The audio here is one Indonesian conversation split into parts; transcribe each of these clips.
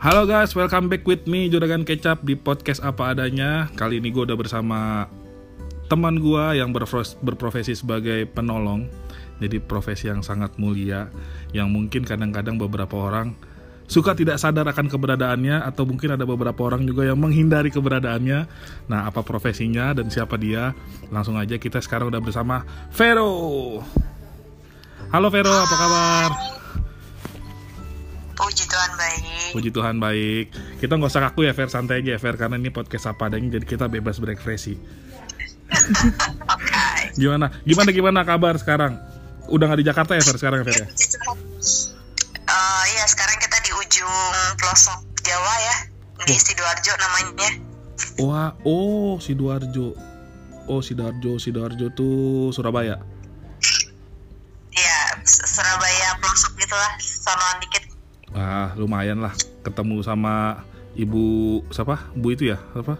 Halo guys, welcome back with me Juragan Kecap di podcast apa adanya. Kali ini gue udah bersama teman gue yang berprofesi sebagai penolong. Jadi profesi yang sangat mulia, yang mungkin kadang-kadang beberapa orang suka tidak sadar akan keberadaannya atau mungkin ada beberapa orang juga yang menghindari keberadaannya. Nah, apa profesinya dan siapa dia? Langsung aja kita sekarang udah bersama Vero. Halo Vero, apa kabar? Puji Tuhan baik. Puji Tuhan baik. Kita nggak usah kaku ya Fer, santai aja ya Fer, karena ini podcast apa adanya jadi kita bebas berekspresi. Oke. Gimana? Gimana gimana kabar sekarang? Udah nggak di Jakarta ya Fer sekarang Fer ya? Eh, iya sekarang kita di ujung pelosok Jawa ya di sidoarjo namanya. Wah, oh Sidoarjo. Oh Sidoarjo, Sidoarjo tuh Surabaya. Iya S- Surabaya pelosok gitulah, sonoan dikit. Ah, lumayan lah ketemu sama ibu siapa? Bu itu ya? Apa?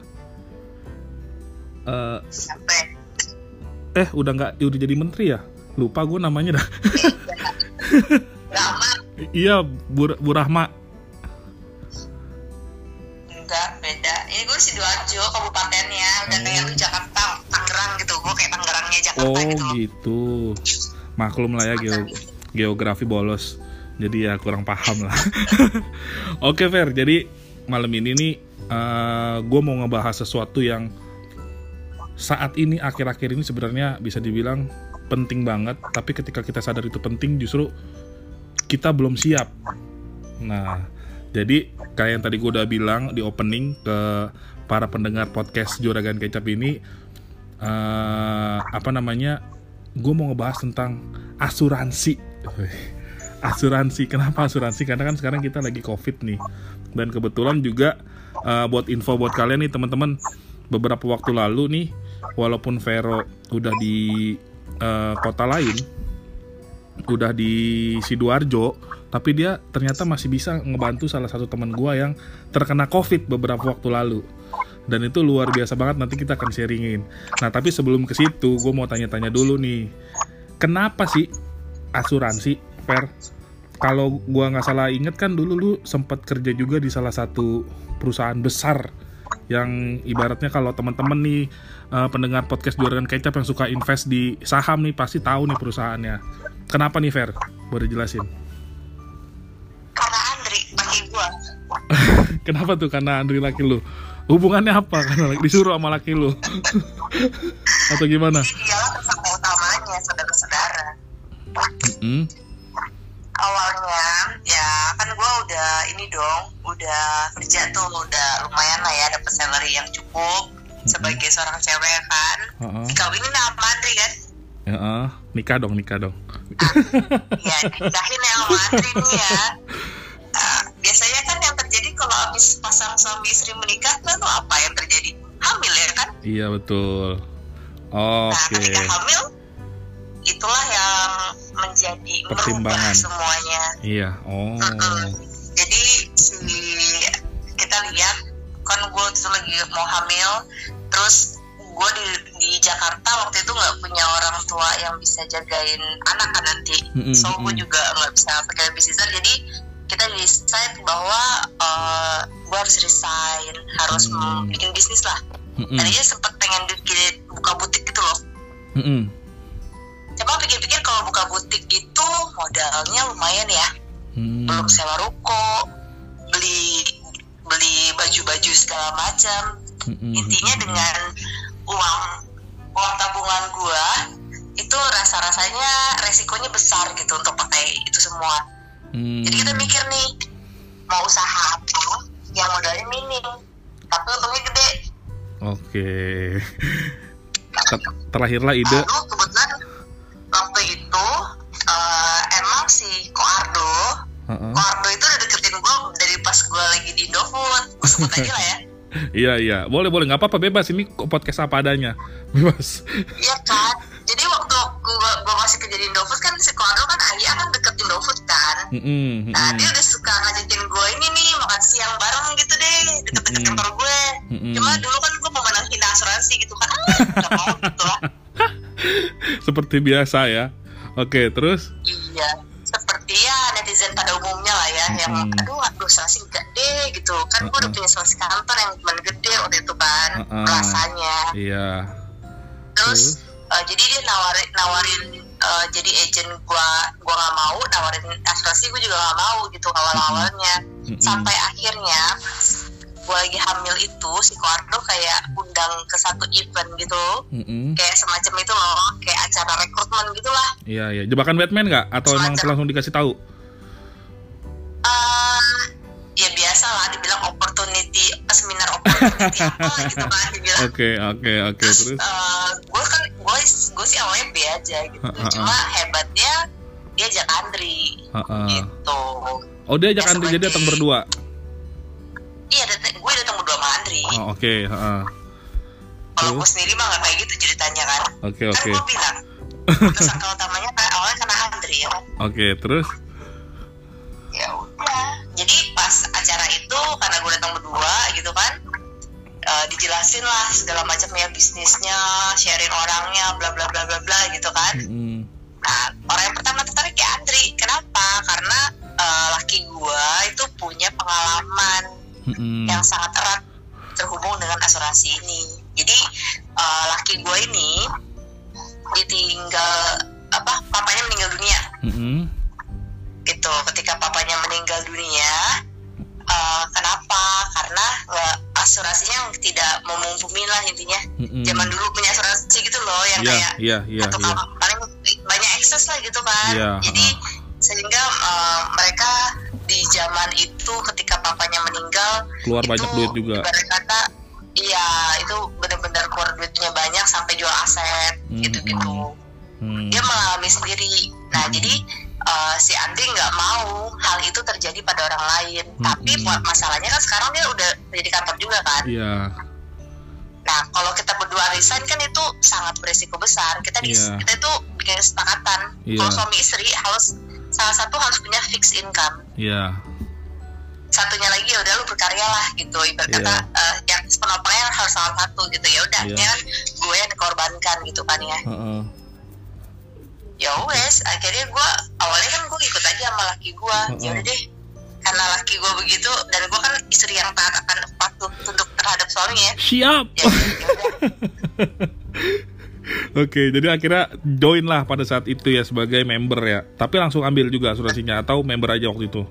Eh, Sampai eh udah nggak udah jadi menteri ya? Lupa gue namanya dah. iya, Bu, Bu Rahma. enggak beda. Ini gue sidoarjo kabupatennya, udah kayak lu Jakarta, Tangerang gitu. Gue kayak Tangerangnya Jakarta Oh gitu. gitu. Maklum lah ya geo- geografi bolos. Jadi ya kurang paham lah. Oke Fer, jadi malam ini nih gue mau ngebahas sesuatu yang saat ini akhir-akhir ini sebenarnya bisa dibilang penting banget. Tapi ketika kita sadar itu penting justru kita belum siap. Nah, jadi kayak yang tadi gue udah bilang di opening ke para pendengar podcast Juragan Kecap ini eh apa namanya gue mau ngebahas tentang asuransi asuransi. Kenapa asuransi? Karena kan sekarang kita lagi covid nih. Dan kebetulan juga eh, buat info buat kalian nih teman-teman beberapa waktu lalu nih walaupun Vero udah di eh, kota lain udah di sidoarjo tapi dia ternyata masih bisa ngebantu salah satu teman gua yang terkena covid beberapa waktu lalu. Dan itu luar biasa banget nanti kita akan sharingin. Nah tapi sebelum ke situ gue mau tanya-tanya dulu nih. Kenapa sih asuransi fair kalau gua nggak salah inget kan dulu lu sempat kerja juga di salah satu perusahaan besar yang ibaratnya kalau teman-teman nih eh, pendengar podcast Juragan Kecap yang suka invest di saham nih pasti tahu nih perusahaannya. Kenapa nih Fer? Boleh jelasin. Karena Andri pakai gue. Kenapa tuh karena Andri laki lu? Hubungannya apa? Karena laki- disuruh sama laki lu? Atau gimana? Jadi dialah tersangka utamanya saudara-saudara. Hmm? Awalnya ya kan gue udah ini dong udah kerja tuh udah lumayan lah ya dapet salary yang cukup sebagai seorang cewek kan Heeh. dikawinin sama Andri kan Ya, eh. nikah dong, nikah dong. ya dinikahin ya sama Andri nih ya Eh, biasanya kan yang terjadi kalau habis pasang suami istri menikah kan tuh apa yang terjadi hamil ya kan Iya betul. nah Oke. ketika hamil itulah yang menjadi Pertimbangan. semuanya Iya. Oh. Mm-mm. Jadi si kita lihat kan gue tuh lagi mau hamil, terus gue di di Jakarta waktu itu nggak punya orang tua yang bisa jagain anak kan nanti, Mm-mm, so gue juga nggak bisa pakai babysitter, jadi kita decide bahwa uh, gue harus resign, harus Hmm. bikin bisnis lah. Mm-mm. Tadinya sempet pengen bikin buka butik gitu loh. Mm-mm. Coba pikir-pikir kalau buka butik itu modalnya lumayan ya. Hmm. belum sewa ruko beli beli baju-baju segala macam Mm-mm. intinya dengan uang uang tabungan gua itu rasa-rasanya resikonya besar gitu untuk pakai itu semua Hmm. jadi kita mikir nih mau usaha apa yang modalnya minim tapi untungnya gede Oke. Ter- Terakhirlah ide. lalu kebetulan waktu itu eh, emang si Koardo Heeh. Koardo itu udah deketin gua dari pas gua lagi di Indofood sebut aja lah ya Iya iya, boleh boleh nggak apa-apa bebas ini podcast apa adanya, bebas. Iya kan. Jadi waktu gua masih kerja di Indofood kan si Koardo kan ayah kan deket Indofood kan. Mm-mm, Nah mm-mm. dia udah suka ngajakin gue ini nih makan siang bareng gitu deh deket-deket Mm-mm. kantor gue. Mm-mm. Cuma dulu kan gue mau menangin asuransi gitu kan. Ah, gak mau gitu lah. Seperti biasa ya. Oke terus. Iya. Seperti ya netizen pada umumnya lah ya yang Mm-mm. aduh aduh asuransi gede gitu kan gue udah punya asuransi kantor yang lumayan gede waktu itu kan Mm-mm. rasanya Iya. terus eh, jadi dia nawarin nawarin eh, jadi agent gua gua nggak mau nawarin asuransi gue juga nggak mau gitu awal awalnya Mm-mm. sampai akhirnya gue lagi hamil itu si Koardo kayak undang ke satu event gitu Mm-mm. kayak semacam itu loh kayak acara rekrutmen gitulah Iya, iya. Jebakan Batman nggak? Atau emang Semacam. langsung dikasih tahu? eh ya biasa lah dibilang opportunity seminar opportunity apa gitu kan dibilang Oke, oke, oke. terus Terus? gue kan gue gue sih awalnya B aja gitu Ha, ha, ha. cuma hebatnya dia ajak Andri Heeh. gitu Oh, dia ajak Ya, Andri jadi datang berdua. Iya datang gue datang berdua sama Andri Oh, oke, heeh. kalau gue sendiri mah nggak kayak gitu ceritanya kan Oke, kan oke. gue bilang tersangka utamanya kan awalnya karena Andri ya kan Oke, terus? ya udah jadi pas acara itu karena gue datang berdua gitu kan eh, dijelasin lah segala macam ya bisnisnya sharing orangnya bla bla bla bla bla gitu kan Mm-mm. nah orang yang pertama tertarik ya Andri kenapa karena eh, laki gue itu punya pengalaman Mm-mm. yang sangat erat terhubung dengan asuransi ini jadi eh, laki gue ini ditinggal apa papanya meninggal dunia Mm-mm. gitu ketika papanya meninggal dunia eh, kenapa karena nggak asuransinya tidak memumpuni lah intinya Mm-mm. zaman dulu punya asuransi gitu loh yang Iya, kayak iya, iya, atau kalau paling banyak akses lah gitu kan Iya, jadi ha. Sehingga eh, mereka di zaman itu ketika papanya meninggal Keluar banyak duit juga. kata iya itu benar-benar keluar duitnya banyak sampai jual aset Hmm, gitu-gitu Hmm. dia mengalami sendiri. Nah, Hmm. jadi uh, si Andri nggak mau hal itu terjadi pada orang lain. Hmm. Tapi buat masalahnya kan sekarang dia udah jadi kantor juga kan. Iya. Nah, kalau kita berdua resign kan itu sangat beresiko besar. Kita di, Iya. kita itu bikin kesepakatan. Iya. Kalau suami istri harus salah satu harus punya fixed income. Iya. Satunya lagi ya udah lu berkarya lah gitu. Ibarat Iya. kata uh, yang penopangnya harus salah satu gitu ya udah. Ini kan gue yang dikorbankan gitu kan ya. Heeh. ya wes akhirnya gue awalnya kan gue ikut aja sama laki gue Heeh. ya udah deh karena laki gue begitu dan gue kan istri yang taat akan patuh tunduk terhadap suaminya Siap. ya, ya. Oke, jadi akhirnya join lah pada saat itu ya sebagai member ya. Tapi langsung ambil juga asuransinya atau member aja waktu itu.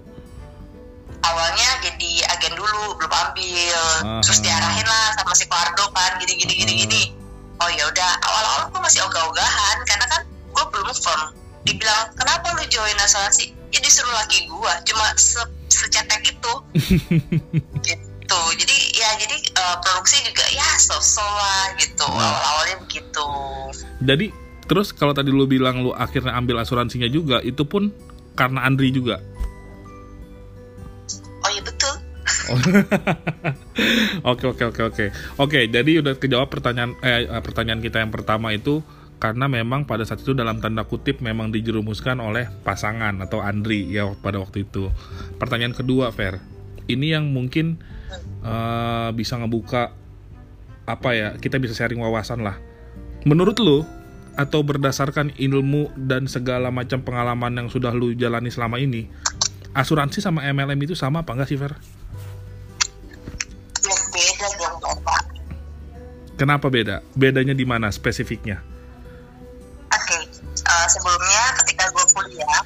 awalnya jadi agen dulu belum ambil Aha. terus diarahin lah sama si Pardo kan gini gini gini Aha. gini oh ya udah awal-awal gue masih ogah-ogahan karena kan gue belum firm dibilang kenapa lu join asuransi ya disuruh laki gue cuma se secetek itu gitu jadi ya jadi eh, produksi juga ya so-so lah gitu Hmm. awal-awalnya begitu Jadi terus kalau tadi lu bilang lu akhirnya ambil asuransinya juga, itu pun karena Andri juga. oh iya betul Oke oke oke oke. Oke, jadi udah kejawab pertanyaan eh pertanyaan kita yang pertama itu karena memang pada saat itu dalam tanda kutip memang dijerumuskan oleh pasangan atau Andri ya pada waktu itu. Pertanyaan kedua, Fer. Ini yang mungkin eh, bisa ngebuka apa ya? Kita bisa sharing wawasan lah. Menurut lu atau berdasarkan ilmu dan segala macam pengalaman yang sudah lu jalani selama ini, asuransi sama MLM itu sama apa enggak sih, Fer? ya beda dong bapak Kenapa beda? Bedanya di mana spesifiknya? Oke, eh, sebelumnya ketika gue kuliah,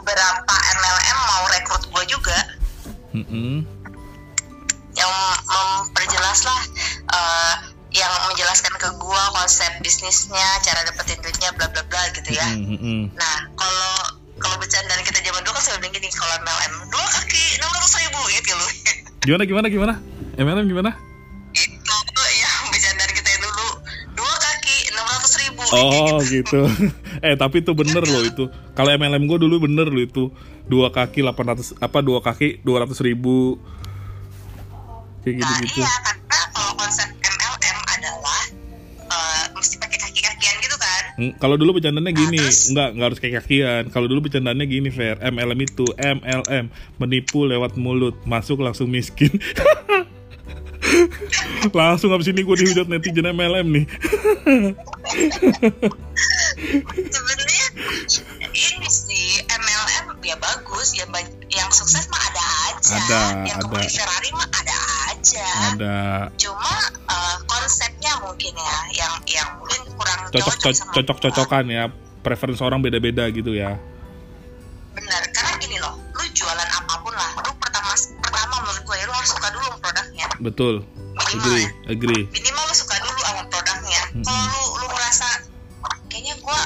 beberapa MLM mau rekrut gue juga, Mm-mm. yang memperjelas lah, eh, yang menjelaskan ke gue konsep bisnisnya, cara dapetin duitnya, bla bla bla gitu ya. Mm-mm. Nah, kalau kalau bercandaan kita zaman dulu kan saya bilang gini, kalau MLM dua kaki enam ratus ribu gitu loh. Gimana gimana gimana? MLM gimana? Oh gitu. eh tapi itu bener loh itu. Kalau MLM gue dulu bener loh itu dua kaki 800 apa dua kaki 200 ribu kayak gitu nah gitu. iya karena kalau konsep MLM adalah eh, mesti pakai kaki-kakian gitu kan Hmm, Kalau dulu bercandanya gini, Nah, terus? enggak enggak harus kayak kakian. Kalau dulu bercandanya gini, Fair. MLM itu MLM, menipu lewat mulut, masuk langsung miskin. Langsung abis ini gue dihujat netizen MLM nih. sebenarnya ini sih MLM ya bagus ya yang sukses mah ada aja Ada, yang ada. Ferrari mah ada aja Ada cuma eh, konsepnya mungkin ya yang yang mungkin kurang cocok cocok cocok cocokan ya. Preferensi orang beda-beda gitu ya. benar Betul. minimal Agree, ya. agree. minimal lu suka dulu sama produknya Mm-mm. kalau lu lu merasa kayaknya gua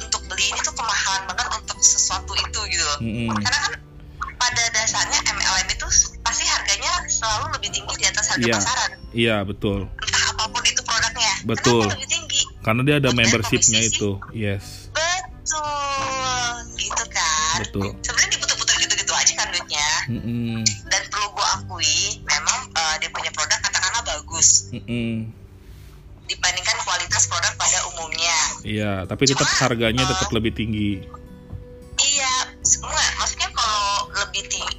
untuk beli ini tuh kemahalan banget untuk sesuatu itu gitu loh Mm-mm. karena kan pada dasarnya MLM itu pasti harganya selalu lebih tinggi di atas harga Iya. pasaran Iya betul. entah apa pun itu produknya Betul. kenapa lebih tinggi Karena dia ada membershipnya itu. Yes, betul gitu kan betul. sebenarnya diputar-putar gitu-gitu aja kan duitnya Mm-mm. dan bagus Mm-mm. dibandingkan kualitas produk pada umumnya Iya, tapi tetap Cuma, harganya eh, tetap lebih tinggi. Iya, semua. Maksudnya kalau lebih tinggi,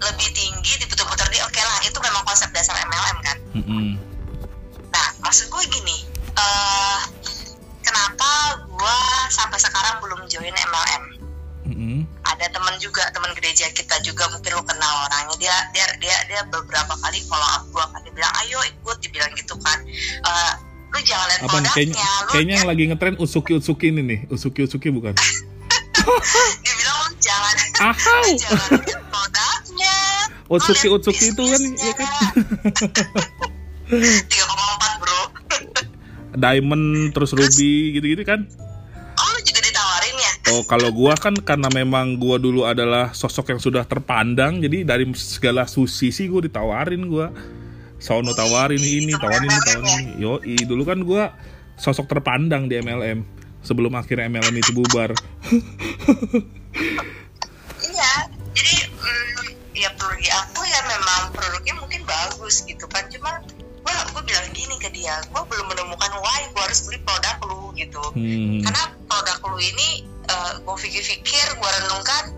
lebih tinggi diputar-putar di oke lah. Itu memang konsep dasar MLM kan. Mm-mm. Nah, Apa nih? Kayaknya, kayaknya yang lihat- lagi ngetren usuki usuki ini nih, usuki usuki bukan? dia bilang lu jangan Ahau. jangan produknya. Utsuki lihat Utsuki itu kan, ya kan? bisnisnya. 3,4 bro Diamond terus ruby gitu-gitu kan? Oh lu juga ditawarin ya? Oh kalau gua kan karena memang gua dulu adalah sosok yang sudah terpandang, jadi dari segala sushi sih gua ditawarin gua. Sono tawarin ini, tawarin ini, tawarin ini. Yo, dulu kan gua sosok terpandang di MLM sebelum akhirnya MLM itu bubar. Iya Jadi mm, ya perlu diakui ya memang produknya mungkin bagus gitu kan Cuma gue gue bilang gini ke dia Gue belum menemukan why gue harus beli produk lu gitu Hmm. Karena produk lu ini gue pikir-pikir, gue renungkan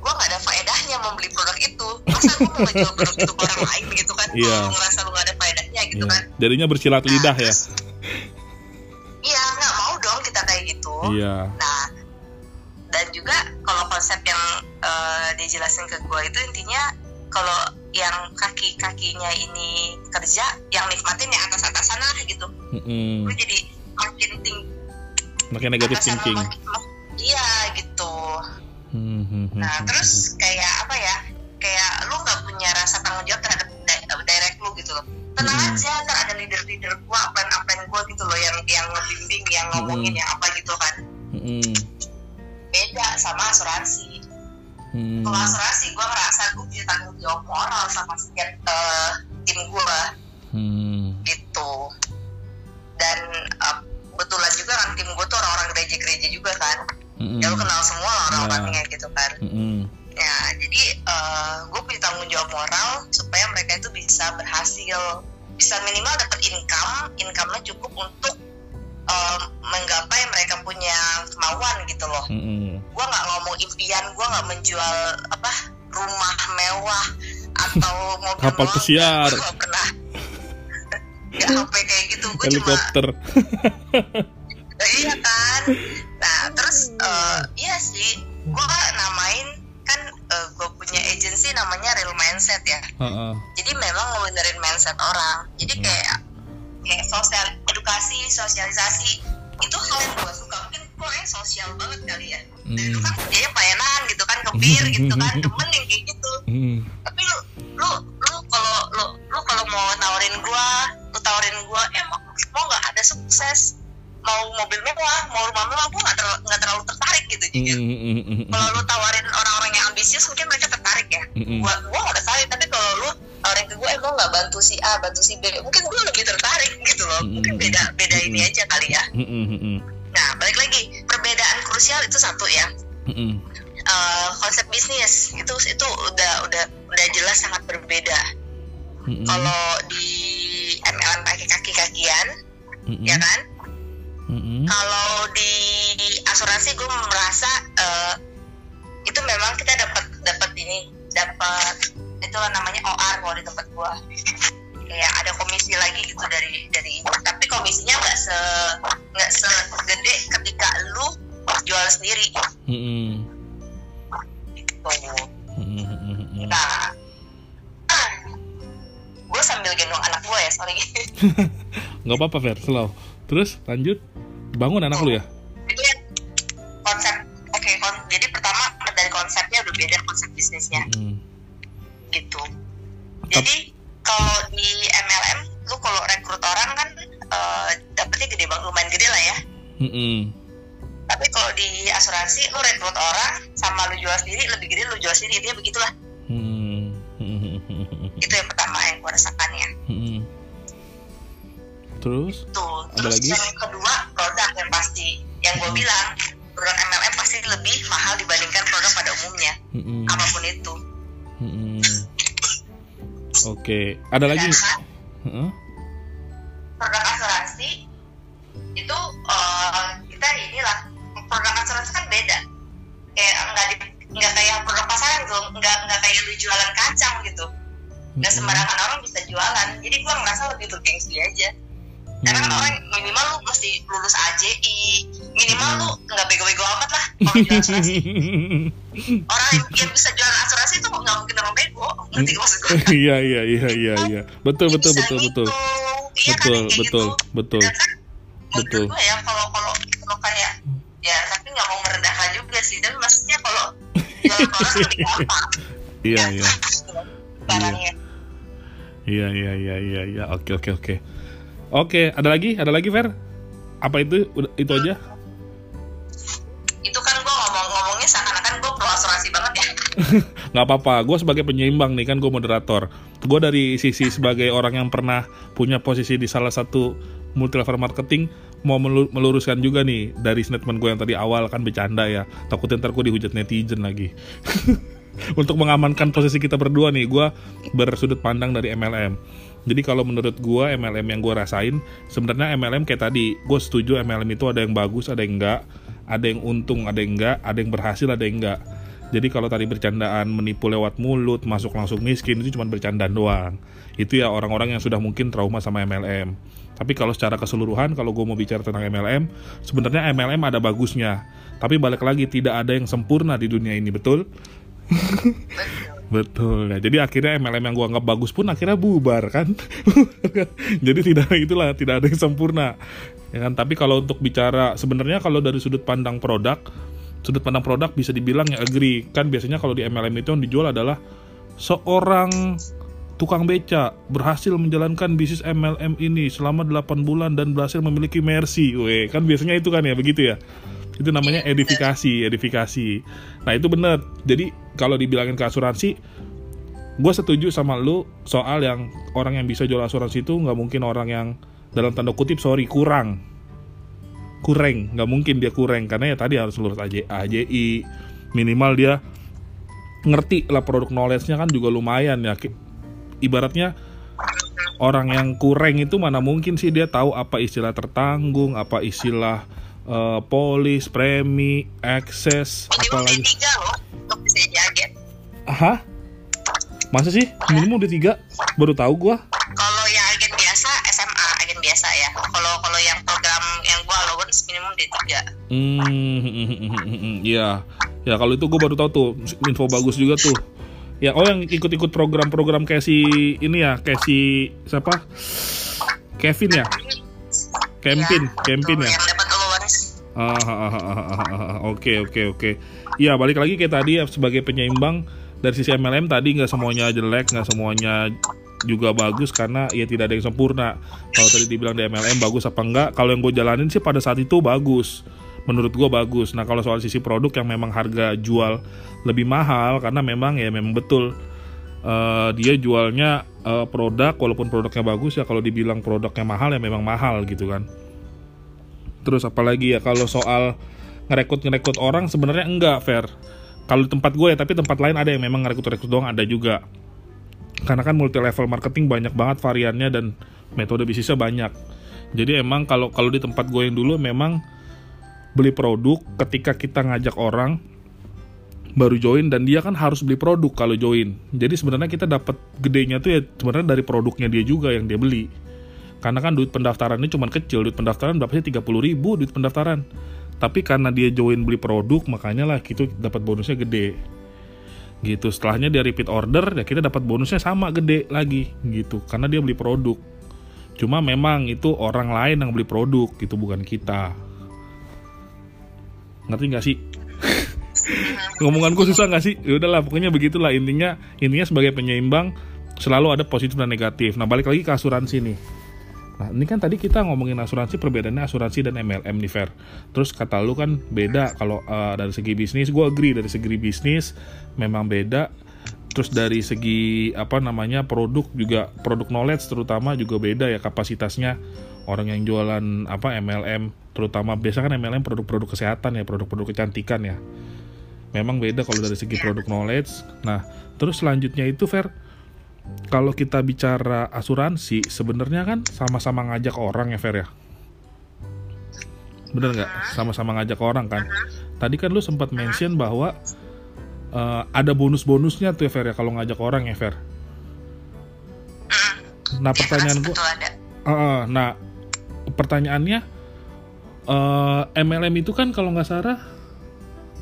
gue gak ada faedahnya membeli produk itu masa gue mau ngejual produk itu ke orang lain gitu kan Iya. kalau lu ngerasa gitu Iya. kan Jadinya bersilat lidah ya. iya nggak mau dong kita kayak gitu Iya. Nah, dan juga kalau konsep yang eh, dia jelasin ke gue itu intinya kalau yang kaki-kakinya ini kerja, yang nikmatin yang atas-atasan lah gitu. Mm-mm. Gue jadi makin tinggi. Makin negatif thinking. Iya gitu. Hmm, hmm, hmm, Nah hmm, terus kayak apa ya? Kayak lu nggak punya rasa tanggung jawab terhadap gitu loh. Tenang Mm-mm. aja, ntar ada leader-leader gua, upline-upline gua gitu loh yang yang ngebimbing, yang ngomongin, Mm-mm. yang apa gitu kan. hmm, hmm, Beda sama asuransi. hmm. Kalau asuransi gue ngerasa gue punya tanggung jawab moral sama setiap eh, tim gue Hmm. gitu dan eh, kebetulan juga kan tim gue tuh orang-orang gereja-gereja juga kan Hmm. ya lu kenal semua orang-orangnya gitu kan Hmm. Ya jadi gue punya tanggung jawab moral supaya mereka itu bisa berhasil bisa minimal dapat income income-nya cukup untuk eh, menggapai mereka punya kemauan gitu loh Hmm. gue nggak ngomong impian gue nggak menjual apa rumah mewah atau mobil Kapal pesiar. gue nggak pernah nggak sampai kayak gitu gue cuma Helikopter. iya kan nah terus eh, iya sih gue namain kan gue punya agency namanya real mindset ya Heeh. jadi memang ngebenerin mindset orang jadi Hmm. kayak kayak sosial edukasi sosialisasi itu hal yang gue suka mungkin gue kayak sosial banget kali ya dan itu Hmm. kan kerjanya pelayanan gitu kan kebir gitu kan demen yang kayak gitu Hmm. tapi lu lu lu kalau lu lu kalau mau nawarin gua lu tawarin gua eh mau mau nggak ada sukses mau mobil mewah mau rumah mewah gua nggak terlalu nggak terlalu tertarik gitu Hmm, hmm, hmm, kalau lu tawarin orang-orang ya Hmm. gua gua nggak tertarik tapi kalau lu tawarin ke gua eh gua nggak bantu si A bantu si B. Mungkin gua lebih tertarik gitu loh. Mungkin beda beda ini aja kali ya. Nah balik lagi. Perbedaan krusial itu satu ya. Eh, konsep bisnis. Itu itu udah udah udah jelas sangat berbeda. Kalau di MLM pakai kaki-kakian Hmm. ya kan? Kalau di asuransi gue merasa eh, itu memang kita dapat dapat ini dapat itu namanya OR kalau di tempat gue kayak ada komisi lagi gitu dari dari tapi komisinya nggak se nggak segede ketika lu jual sendiri. Mm-mm. gitu. Mm-mm. nah gue sambil gendong anak gue ya sorry. Nggak apa-apa Fer. Slow. Terus lanjut. Bangun anak lu ya? Itu ya beda konsep bisnisnya Mm. gitu jadi kalau di MLM lu kalau rekrut orang kan eh, dapetnya gede banget lumayan gede lah ya Mm-mm. tapi kalau di asuransi lu rekrut orang sama lu jual sendiri lebih gede lu jual sendiri dia begitulah Mm. Mm. itu yang pertama yang gue rasakan ya terus Ada terus lagi? yang kedua produk yang pasti yang gue bilang produk MLM pasti lebih mahal dibandingkan produk pada umumnya. Mm-mm. apa pun itu. Mm-mm. oke ada lagi? karena Heeh. produk asuransi itu eh, kita inilah produk asuransi kan beda. Kayak nggak nggak kayak produk pasaran tuh nggak nggak kayak lu jualan kacang gitu. Nggak sembarangan orang bisa jualan. Jadi gua ngerasa lebih bergengsi aja. Karena kan Hmm. orang asuransi orang yang, yang bisa jualan asuransi itu nggak mungkin orang bego. Ngerti gak maksud gue iya iya iya iya iya. Betul betul betul gitu. betul iya kan betul betul gitu. betul. Dan kan Betul. gue ya kalau kalau kalau kayak ya tapi nggak mau merendahkan juga sih. Tapi maksudnya kalau jual orang lebih gampang. Iya Ya, iya. barangnya. Iya iya iya iya iya. Oke oke oke. Oke ada lagi? Ada lagi Fer? Apa itu? Udah- itu aja nggak apa-apa gue sebagai penyeimbang nih kan gue moderator. Gue dari sisi sebagai orang yang pernah punya posisi di salah satu multi level marketing mau melu- meluruskan juga nih dari statement gue yang tadi awal kan bercanda ya. Takutnya ntar gue dihujat netizen lagi. Untuk mengamankan posisi kita berdua nih gue bersudut pandang dari MLM jadi kalau menurut gue MLM yang gue rasain sebenarnya MLM kayak tadi gue setuju MLM itu ada yang bagus ada yang enggak ada yang untung ada yang enggak ada yang berhasil ada yang enggak jadi kalau tadi bercandaan menipu lewat mulut, masuk langsung miskin itu cuma bercandaan doang. Itu ya orang-orang yang sudah mungkin trauma sama MLM. Tapi kalau secara keseluruhan, kalau gue mau bicara tentang MLM, sebenarnya MLM ada bagusnya. Tapi balik lagi tidak ada yang sempurna di dunia ini, betul? Betul ya. Jadi akhirnya MLM yang gua anggap bagus pun akhirnya bubar kan. Jadi tidak itulah tidak ada yang sempurna. Ya kan? Tapi kalau untuk bicara sebenarnya kalau dari sudut pandang produk, sudut pandang produk bisa dibilang ya agree. Kan biasanya kalau di MLM itu yang dijual adalah seorang tukang beca berhasil menjalankan bisnis MLM ini selama 8 bulan dan berhasil memiliki Mercy. Weh, kan biasanya itu kan ya begitu ya. Itu namanya edifikasi, edifikasi. Nah, itu benar. Jadi kalau dibilangin ke asuransi, gue setuju sama lu soal yang orang yang bisa jual asuransi itu nggak mungkin orang yang dalam tanda kutip sorry kurang kurang nggak mungkin dia kurang karena ya tadi harus lulus AJ, AJI minimal dia ngerti lah produk knowledge-nya kan juga lumayan ya ibaratnya orang yang kurang itu mana mungkin sih dia tahu apa istilah tertanggung apa istilah eh, polis premi akses apalagi D3 loh untuk bisa jadi agen Hah? Masa sih? Minimum udah tiga? Baru tahu gua. kalau Hmm, iya. Ya kalau itu gua baru tahu tuh info bagus juga tuh. Ya, oh yang ikut-ikut program-program kayak si ini ya, kayak si siapa? Kevin ya? Kempin, Iya, ya. yang dapat allowance Ah, ah, ah, ah, ah, ah, ah. Oke oke oke. Iya balik lagi kayak tadi ya sebagai penyeimbang dari sisi MLM tadi nggak semuanya jelek, nggak semuanya juga bagus karena ya tidak ada yang sempurna. Kalau tadi dibilang di MLM bagus apa enggak? Kalau yang gue jalanin sih pada saat itu bagus. Menurut gue bagus. Nah kalau soal sisi produk yang memang harga jual lebih mahal karena memang ya memang betul eh, dia jualnya eh, produk walaupun produknya bagus ya kalau dibilang produknya mahal ya memang mahal gitu kan. Terus apalagi ya kalau soal ngerekrut ngerekrut orang sebenarnya enggak fair. Kalau tempat gue ya, tapi tempat lain ada yang memang ngerekrut rekrut doang ada juga. Karena kan multi level marketing banyak banget variannya dan metode bisnisnya banyak. Jadi emang kalau kalau di tempat gue yang dulu memang beli produk ketika kita ngajak orang baru join dan dia kan harus beli produk kalau join. Jadi sebenarnya kita dapat gedenya tuh ya sebenarnya dari produknya dia juga yang dia beli. Karena kan duit pendaftarannya cuma kecil, duit pendaftaran berapa sih 30 ribu duit pendaftaran. Tapi karena dia join beli produk, makanya lah gitu dapat bonusnya gede. Gitu, setelahnya dia repeat order, ya kita dapat bonusnya sama gede lagi gitu. Karena dia beli produk. Cuma memang itu orang lain yang beli produk, gitu bukan kita. Ngerti nggak sih? Ngomonganku susah nggak sih? Ya udahlah, pokoknya begitulah intinya. Intinya sebagai penyeimbang selalu ada positif dan negatif. Nah, balik lagi ke asuransi nih. Nah, ini kan tadi kita ngomongin asuransi, perbedaannya asuransi dan MLM nih, Fair. Terus kata lu kan beda kalau uh, dari segi bisnis, gue agree dari segi bisnis memang beda. Terus dari segi apa namanya produk juga produk knowledge terutama juga beda ya kapasitasnya orang yang jualan apa MLM terutama biasa kan MLM produk-produk kesehatan ya produk-produk kecantikan ya. Memang beda kalau dari segi produk knowledge. Nah terus selanjutnya itu Fair kalau kita bicara asuransi sebenarnya kan sama-sama ngajak orang ya Fer ya? Bener nggak? Sama-sama ngajak orang kan? Tadi kan lu sempat mention bahwa uh, ada bonus-bonusnya tuh ya Fer ya kalau ngajak orang ya Fer. Nah pertanyaan gua uh, nah pertanyaannya uh, eh, MLM itu kan kalau nggak salah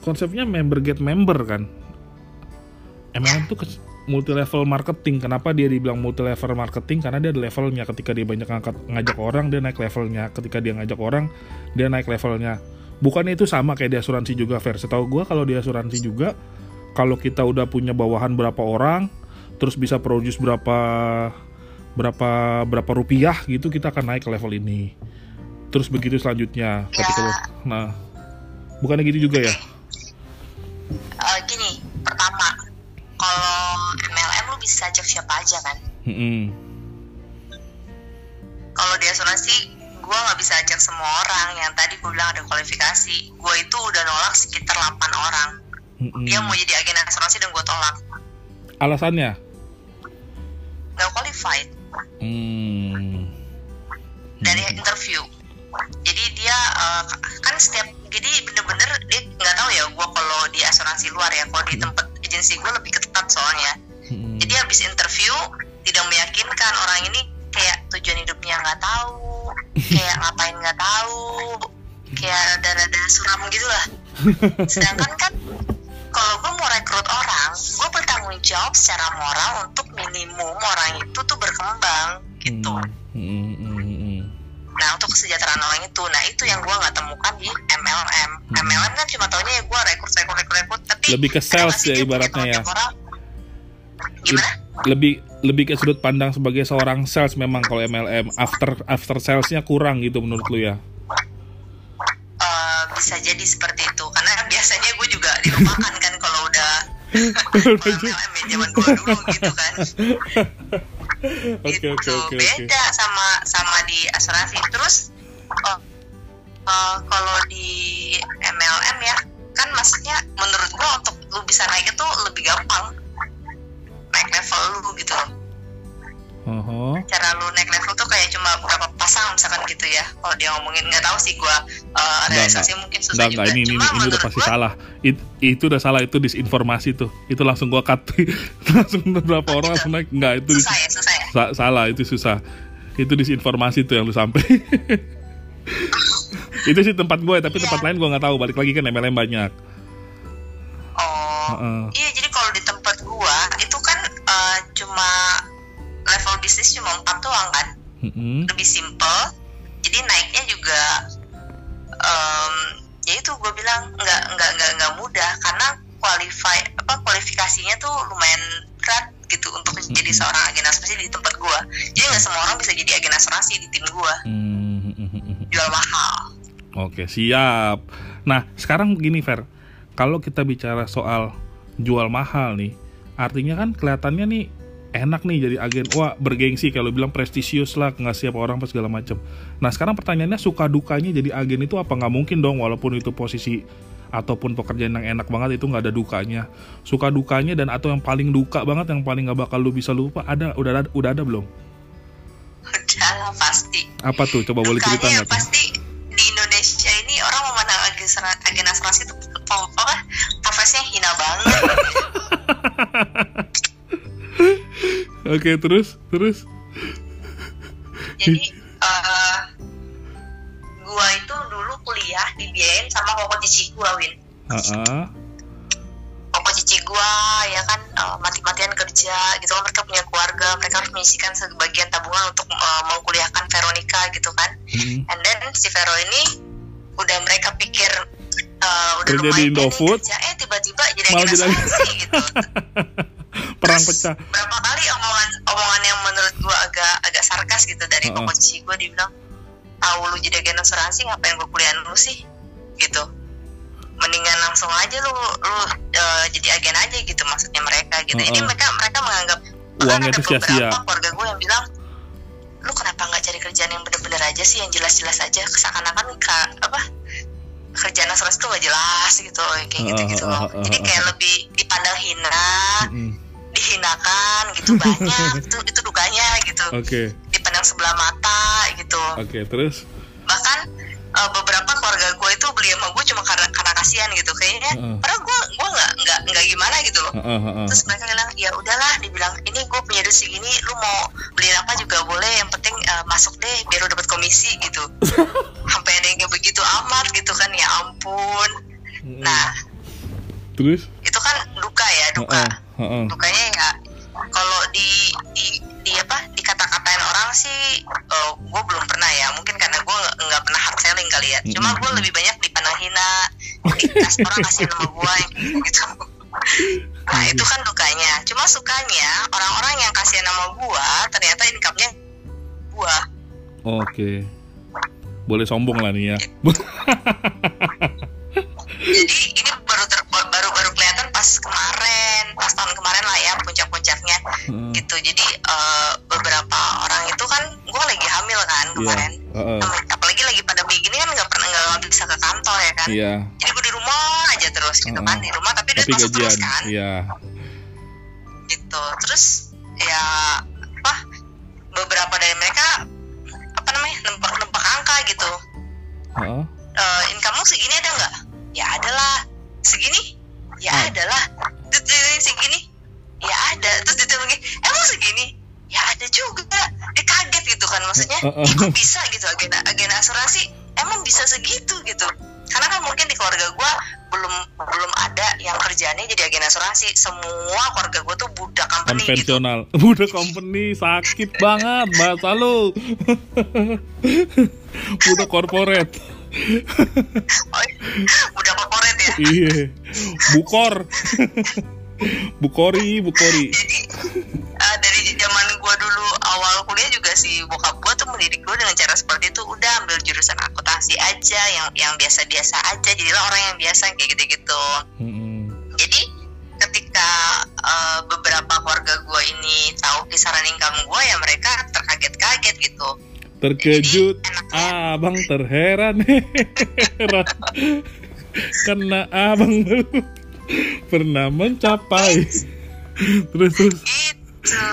konsepnya member get member kan MLM tuh multi level marketing. Kenapa dia dibilang multi level marketing? Karena dia ada levelnya. Ketika dia banyak ngangkat, ngajak orang, dia naik levelnya. Ketika dia ngajak orang, dia naik levelnya. Bukannya itu sama kayak di asuransi juga, Fair. Setahu gue kalau di asuransi juga, kalau kita udah punya bawahan berapa orang, terus bisa produce berapa berapa berapa rupiah gitu, kita akan naik ke level ini. Terus begitu selanjutnya. Ketika ya. nah, bukannya gitu juga ya? Uh, gini, pertama kalau MLM lu bisa ajak siapa aja kan mm -hmm. kalau di asuransi gue nggak bisa ajak semua orang yang tadi gue bilang ada kualifikasi gue itu udah nolak sekitar 8 orang mm -hmm. dia mau jadi agen asuransi dan gue tolak alasannya nggak qualified mm. dari interview jadi dia uh, kan setiap jadi bener-bener dia nggak tahu ya gue kalau di asuransi luar ya kalau di tempat agensi gue lebih ketat soalnya hmm. jadi habis interview tidak meyakinkan orang ini kayak tujuan hidupnya nggak tahu kayak ngapain nggak tahu kayak ada-ada suram gitu lah sedangkan kan kalau gue mau rekrut orang gue bertanggung jawab secara moral untuk minimum orang itu tuh berkembang gitu hmm. Hmm. Nah untuk kesejahteraan orang itu, nah itu yang gue nggak temukan di MLM. Hmm. MLM kan cuma taunya ya gue rekrut, rekrut, rekrut, rekrut. Tapi lebih ke sales ya ibaratnya ya. Orang, gimana? Lebih lebih ke sudut pandang sebagai seorang sales memang kalau MLM after after salesnya kurang gitu menurut lu ya? Uh, bisa jadi seperti itu karena biasanya gue juga dilupakan kan kalau udah MLM ya zaman dulu gitu kan. okay, gitu okay, okay, beda sama di asuransi terus uh, uh, kalau di MLM ya kan maksudnya menurut gua untuk lu bisa naik itu lebih gampang naik level lu gitu loh Uh-huh. Cara lu naik level tuh kayak cuma beberapa pasang misalkan gitu ya. Kalau dia ngomongin nggak tahu sih gue uh, realisasi enggak, mungkin susah enggak, juga. ini, cuma ini, ini udah pasti gua, salah. It, itu udah salah itu disinformasi tuh. Itu langsung gue cut. langsung beberapa oh, orang gitu. langsung naik. Enggak itu susah ya, susah ya. Sa salah itu susah. Itu disinformasi tuh yang lu sampai. itu sih tempat gue, tapi iya. tempat lain gue nggak tahu. Balik lagi kan MLM banyak. Oh, uh -uh. iya jadi kalau di tempat gue itu kan uh, cuma level bisnis cuma empat doang kan mm-hmm. lebih simple jadi naiknya juga um, ya itu gue bilang nggak nggak nggak nggak mudah karena qualify apa kualifikasinya tuh lumayan berat gitu untuk mm-hmm. jadi seorang agen asuransi di tempat gue jadi nggak semua orang bisa jadi agen asuransi di tim gue mm-hmm. jual mahal. Oke siap. Nah sekarang gini Fer. Kalau kita bicara soal jual mahal nih artinya kan kelihatannya nih enak nih jadi agen. Wah bergengsi kalau bilang prestisius lah nggak siap orang pas segala macam nah sekarang pertanyaannya suka dukanya jadi agen itu apa? Nggak mungkin dong walaupun itu posisi ataupun pekerjaan yang enak banget itu nggak ada dukanya. Suka dukanya dan atau yang paling duka banget yang paling nggak bakal lu bisa lupa ada udah ada udah ada belum? Udah lah pasti. Apa tuh? Coba boleh cerita nggak pasti di Indonesia ini orang memandang agen agen asuransi itu apa profesinya hina banget. Oke, terus terus. jadi dulu kuliah dibiayain sama koko cici gua Win Heeh. koko cici gua ya kan eh, mati-matian kerja gitu kan mereka punya keluarga mereka harus menyisikan sebagian tabungan untuk eh, mengkuliahkan Veronica gitu kan Mm-mm. and then si Vero ini udah mereka pikir eh, udah Kerja di Indofood, kerja, eh tiba-tiba jadi malah jadi- gitu Perang Terus pecah. berapa kali omongan omongan yang menurut gua agak agak sarkas gitu dari Uh-uh. koko cici gua dibilang tahu lu jadi agen asuransi ngapain gua kuliah lu sih? Gitu. Mendingan langsung aja lu lu eh, jadi agen aja gitu maksudnya mereka gitu. Jadi Uh-uh. mereka mereka menganggap Uangnya itu sia-sia. keluarga gue yang bilang lu kenapa nggak cari kerjaan yang bener-bener aja sih yang jelas-jelas aja? Seakan-akan ka- apa kerjaan asuransi tuh gak jelas gitu kayak gitu gitu Uh, uh, uh, uh, jadi uh, kayak lebih dipandang hina. Mm-mm. Dihinakan gitu banyak itu itu dukanya gitu. Oke, dipandang sebelah mata gitu. Oke, terus. bahkan eh, beberapa keluarga gue itu beli sama gue cuma karena karena kasihan gitu. Kayaknya Heeh. padahal gue gue nggak nggak nggak gimana gitu loh. Heeh, heeh. terus mereka bilang ya udahlah dibilang ini gue punya duit segini lu mau beli apa juga boleh. Yang penting eh, masuk deh biar lu dapat komisi gitu. Sampai ada yang begitu amat gitu kan ya ampun. Nah Terus? itu kan duka ya duka Heeh, heeh. dukanya ya kalau di di di apa dikata-katain orang sih eh, gue belum pernah ya mungkin karena gue nggak pernah hard selling kali ya cuma gue lebih banyak dipandang hina orang kasih nama gue gitu nah itu kan dukanya cuma sukanya orang-orang yang kasih nama gue ternyata income-nya gue Oke. Boleh sombong lah nih ya. Tapi terus gajian. kan? Iya. gitu. Terus ya apa beberapa dari mereka apa namanya nempak nempak angka gitu. Heeh. Eh, income segini ada nggak? Ya ada lah. Segini? Ya Ah. ada lah. Terus segini? Ya ada. Terus gini, emang segini? Ya ada juga. Dia kaget gitu kan maksudnya. Uh, uh, uh. Gitu Konvensional. Budak company sakit banget bahasa lu. Budak corporate. oh, budak corporate ya Iya. Bukor. Bukori, Bukori. jadi eh, dari zaman gua dulu awal kuliah juga si bokap gua tuh mendidik gua dengan cara seperti itu udah ambil jurusan akuntansi aja yang yang biasa-biasa aja jadilah orang yang biasa kayak gitu-gitu Mm-mm. jadi ketika eh, beberapa keluarga gua ini tahu kisaran income gua ya mereka terkaget-kaget gitu. Terkejut, Jadi, enaknya- abang terheran, heran. Karena abang pernah mencapai. Terus terus. gitu.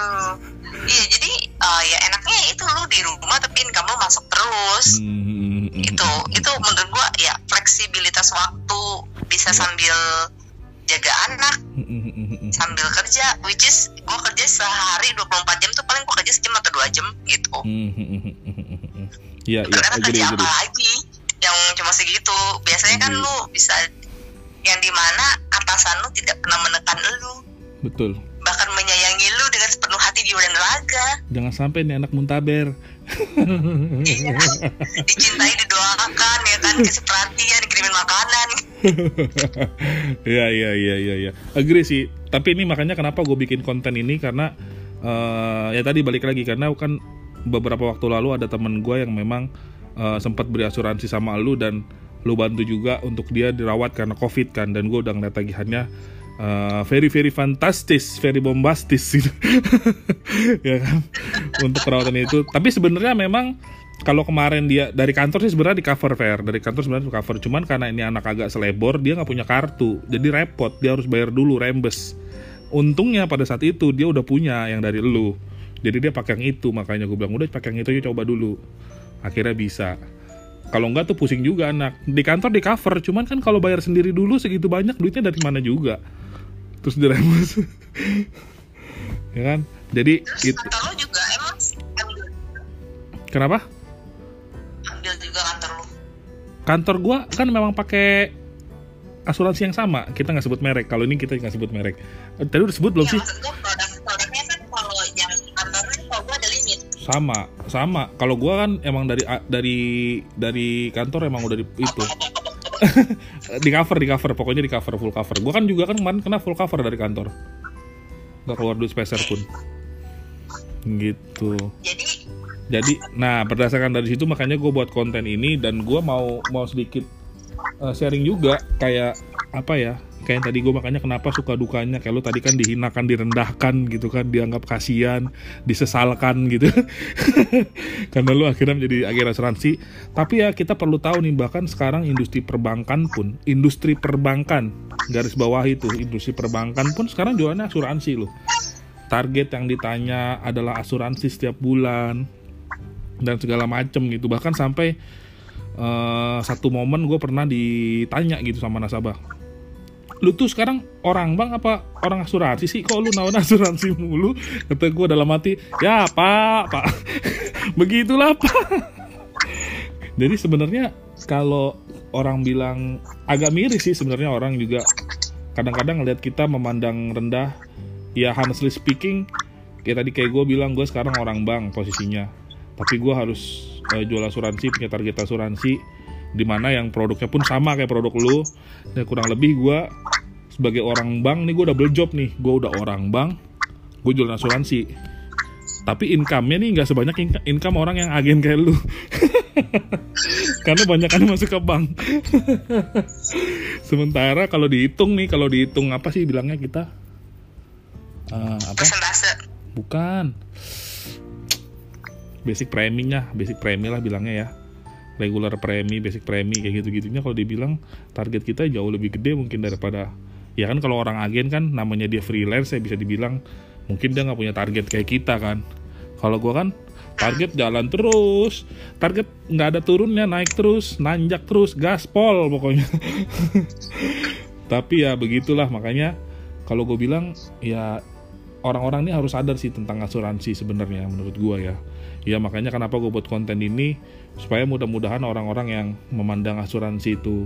Iya jadi eh, ya enaknya itu lu di rumah tapi income lu masuk terus. Hmm, itu itu menurut gua ya fleksibilitas waktu bisa sambil jaga anak sambil kerja which is gua kerja sehari 24 jam tuh paling gua kerja sejam atau dua jam gitu Iya, iya, karena kerja apa lagi yang cuma segitu biasanya kan lu bisa yang di mana atasan lu tidak pernah menekan lu Betul. bahkan menyayangi lu dengan sepenuh hati jiwa dan raga Jangan sampai nih anak muntaber. iya dicintai didoakan ya kan kasih perhatian dikirimin makanan Iya iya iya iya iya. Agree sih. Tapi ini makanya kenapa gue bikin konten ini karena eh, ya tadi balik lagi karena kan beberapa waktu lalu ada temen gue yang memang eh, sempat beri asuransi sama lu dan lu bantu juga untuk dia dirawat karena covid kan dan gue udah ngeliat tagihannya eh, very very fantastis, very bombastis gitu. ya kan untuk perawatan itu. Tapi sebenarnya memang kalau kemarin dia dari kantor sih sebenarnya di cover fair dari kantor sebenarnya di cover. Cuman karena ini anak agak selebor dia nggak punya kartu. Jadi repot dia harus bayar dulu rembes. Untungnya pada saat itu dia udah punya yang dari lu. Jadi dia pakai yang itu makanya gue bilang udah pakai yang itu aja coba dulu. Akhirnya bisa. Kalau enggak tuh pusing juga anak. Di kantor di cover cuman kan kalau bayar sendiri dulu segitu banyak duitnya dari mana juga? Terus diremes ya kan? Jadi terus itu juga emang ambil kenapa kantor gua kan memang pakai asuransi yang sama. Kita nggak sebut merek. Kalau ini kita nggak sebut merek. Eh, tadi udah sebut belum ya sih? maksud gue produk produknya kan kalau yang kantornya kalau gue ada limit. Sama sama. Kalau gua kan emang dari dari dari kantor emang udah di, itu. Di cover di cover. Pokoknya di cover full cover. Gua kan juga kan kemarin kena full cover dari kantor. Nggak keluar duit speser pun gitu. Jadi jadi nah berdasarkan dari situ makanya gue buat konten ini dan gua mau mau sedikit eh, sharing juga kayak apa ya kayak yang tadi gue makanya kenapa suka dukanya. Kayak lu tadi kan dihinakan direndahkan gitu kan dianggap kasihan disesalkan gitu. Karena lu akhirnya menjadi agen asuransi. Tapi ya kita perlu tahu nih bahkan sekarang industri perbankan pun industri perbankan garis bawah itu industri perbankan pun sekarang jualannya asuransi loh. Target yang ditanya adalah asuransi setiap bulan dan segala macem gitu. Bahkan sampai eh, satu momen gue pernah ditanya gitu sama nasabah. Lu tuh sekarang orang bang apa orang asuransi sih? Kok lu nawan asuransi mulu? Kata gue dalam hati ya pak pak. Begitulah pak. Jadi sebenarnya kalau orang bilang agak miris sih sebenarnya orang juga. Kadang-kadang ngeliat kita memandang rendah ya honestly speaking kayak tadi kayak gue bilang gue sekarang orang bank posisinya tapi gue harus eh, jual asuransi punya target asuransi di mana yang produknya pun sama kayak produk lu. Ya kurang lebih gue sebagai orang bank nih gue double job nih. Gue udah orang bank gue jual asuransi. Tapi income-nya nih nggak sebanyak in- income orang yang agen kayak lu. Karena banyak kan masuk ke bank. Sementara kalau dihitung nih kalau dihitung apa sih bilangnya kita? Eh, apa? Bukan. Basic preminya, basic premi lah bilangnya ya. Regular premi, basic premi kayak gitu-gitunya kalau dibilang target kita jauh lebih gede mungkin daripada ya kan kalau orang agen kan namanya dia freelance ya bisa dibilang mungkin dia nggak punya target kayak kita kan. Kalau gua kan target jalan terus, target nggak ada turunnya naik terus, nanjak terus, gaspol pokoknya. Tapi ya begitulah makanya kalau gue bilang ya orang-orang ini harus sadar sih tentang asuransi sebenarnya menurut gua ya. Ya makanya kenapa gue buat konten ini supaya mudah-mudahan orang-orang yang memandang asuransi itu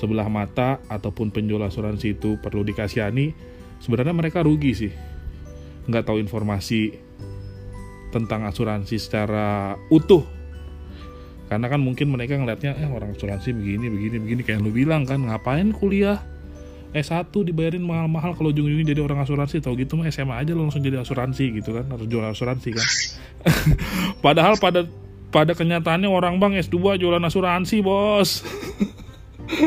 sebelah mata ataupun penjual asuransi itu perlu dikasihani, sebenarnya mereka rugi sih. Nggak tahu informasi tentang asuransi secara utuh. Karena kan mungkin mereka ngelihatnya eh orang asuransi begini begini begini kayak lu bilang kan ngapain kuliah S1 dibayarin mahal-mahal kalau ujung-ujungnya jadi orang asuransi. Tau gitu mah SMA aja lo langsung jadi asuransi gitu kan. Harus jual asuransi kan. Padahal pada pada kenyataannya orang bang S2 jualan asuransi bos.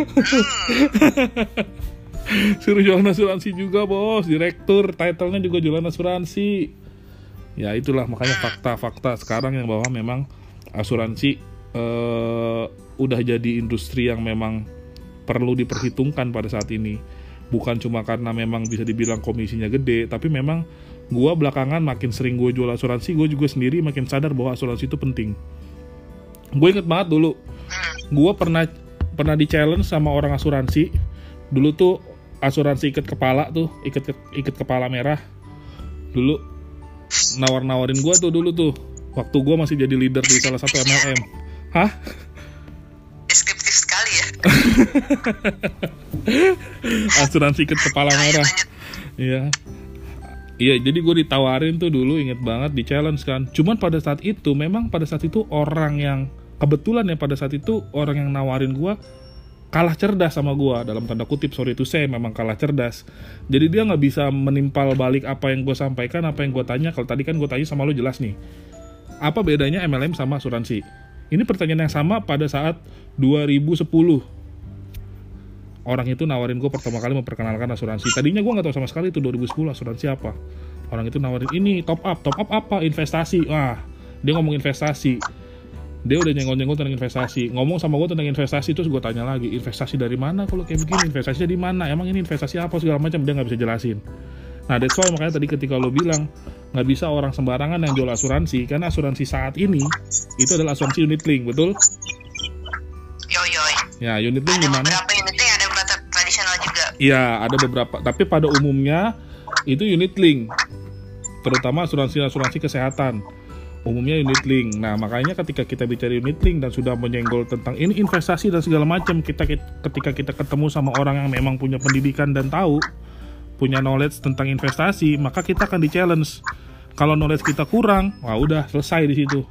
Suruh jualan asuransi juga bos. Direktur titlenya juga jualan asuransi. Ya itulah makanya fakta-fakta sekarang yang bahwa memang asuransi eh, udah jadi industri yang memang perlu diperhitungkan pada saat ini. Bukan cuma karena memang bisa dibilang komisinya gede tapi memang gua belakangan makin sering gue jual asuransi gue juga sendiri makin sadar bahwa asuransi itu penting. Gue inget banget dulu gue pernah pernah di challenge sama orang asuransi. Dulu tuh asuransi ikat kepala tuh ikat ikat kepala merah. Dulu nawar-nawarin gue tuh dulu tuh waktu gue masih jadi leader di salah satu MLM hah asuransi ikat kepala merah lanjut Iya. Iya, jadi gue ditawarin tuh dulu inget banget di challenge kan. Cuman pada saat itu memang pada saat itu orang yang kebetulan ya pada saat itu orang yang nawarin gue kalah cerdas sama gue dalam tanda kutip sorry itu saya memang kalah cerdas. Jadi dia nggak bisa menimpal balik apa yang gue sampaikan, apa yang gue tanya. Kalau tadi kan gue tanya sama lo jelas nih. Apa bedanya MLM sama asuransi? Ini pertanyaan yang sama pada saat 2010 orang itu nawarin gue pertama kali memperkenalkan asuransi. Tadinya gue nggak tahu sama sekali itu 2010 asuransi apa. Orang itu nawarin ini top up, top up apa? Investasi. Wah, dia ngomong investasi. Dia udah nyenggol-nyenggol tentang investasi. Ngomong sama gue tentang investasi terus gue tanya lagi, investasi dari mana kalau kayak begini? Investasinya di mana? Emang ini investasi apa segala macam dia nggak bisa jelasin. Nah, that's why makanya tadi ketika lo bilang nggak bisa orang sembarangan yang jual asuransi karena asuransi saat ini itu adalah asuransi unit link, betul? yo yo Ya, unit link ada gimana? beberapa unitnya ada beberapa tradisional juga Iya, ada beberapa. Tapi pada umumnya itu unit link, terutama asuransi-asuransi kesehatan. Umumnya unit link. Nah, makanya ketika kita bicara unit link dan sudah menyenggol tentang ini investasi dan segala macam, kita ketika kita ketemu sama orang yang memang punya pendidikan dan tahu punya knowledge tentang investasi, maka kita akan di challenge. Kalau knowledge kita kurang, wah udah selesai di situ.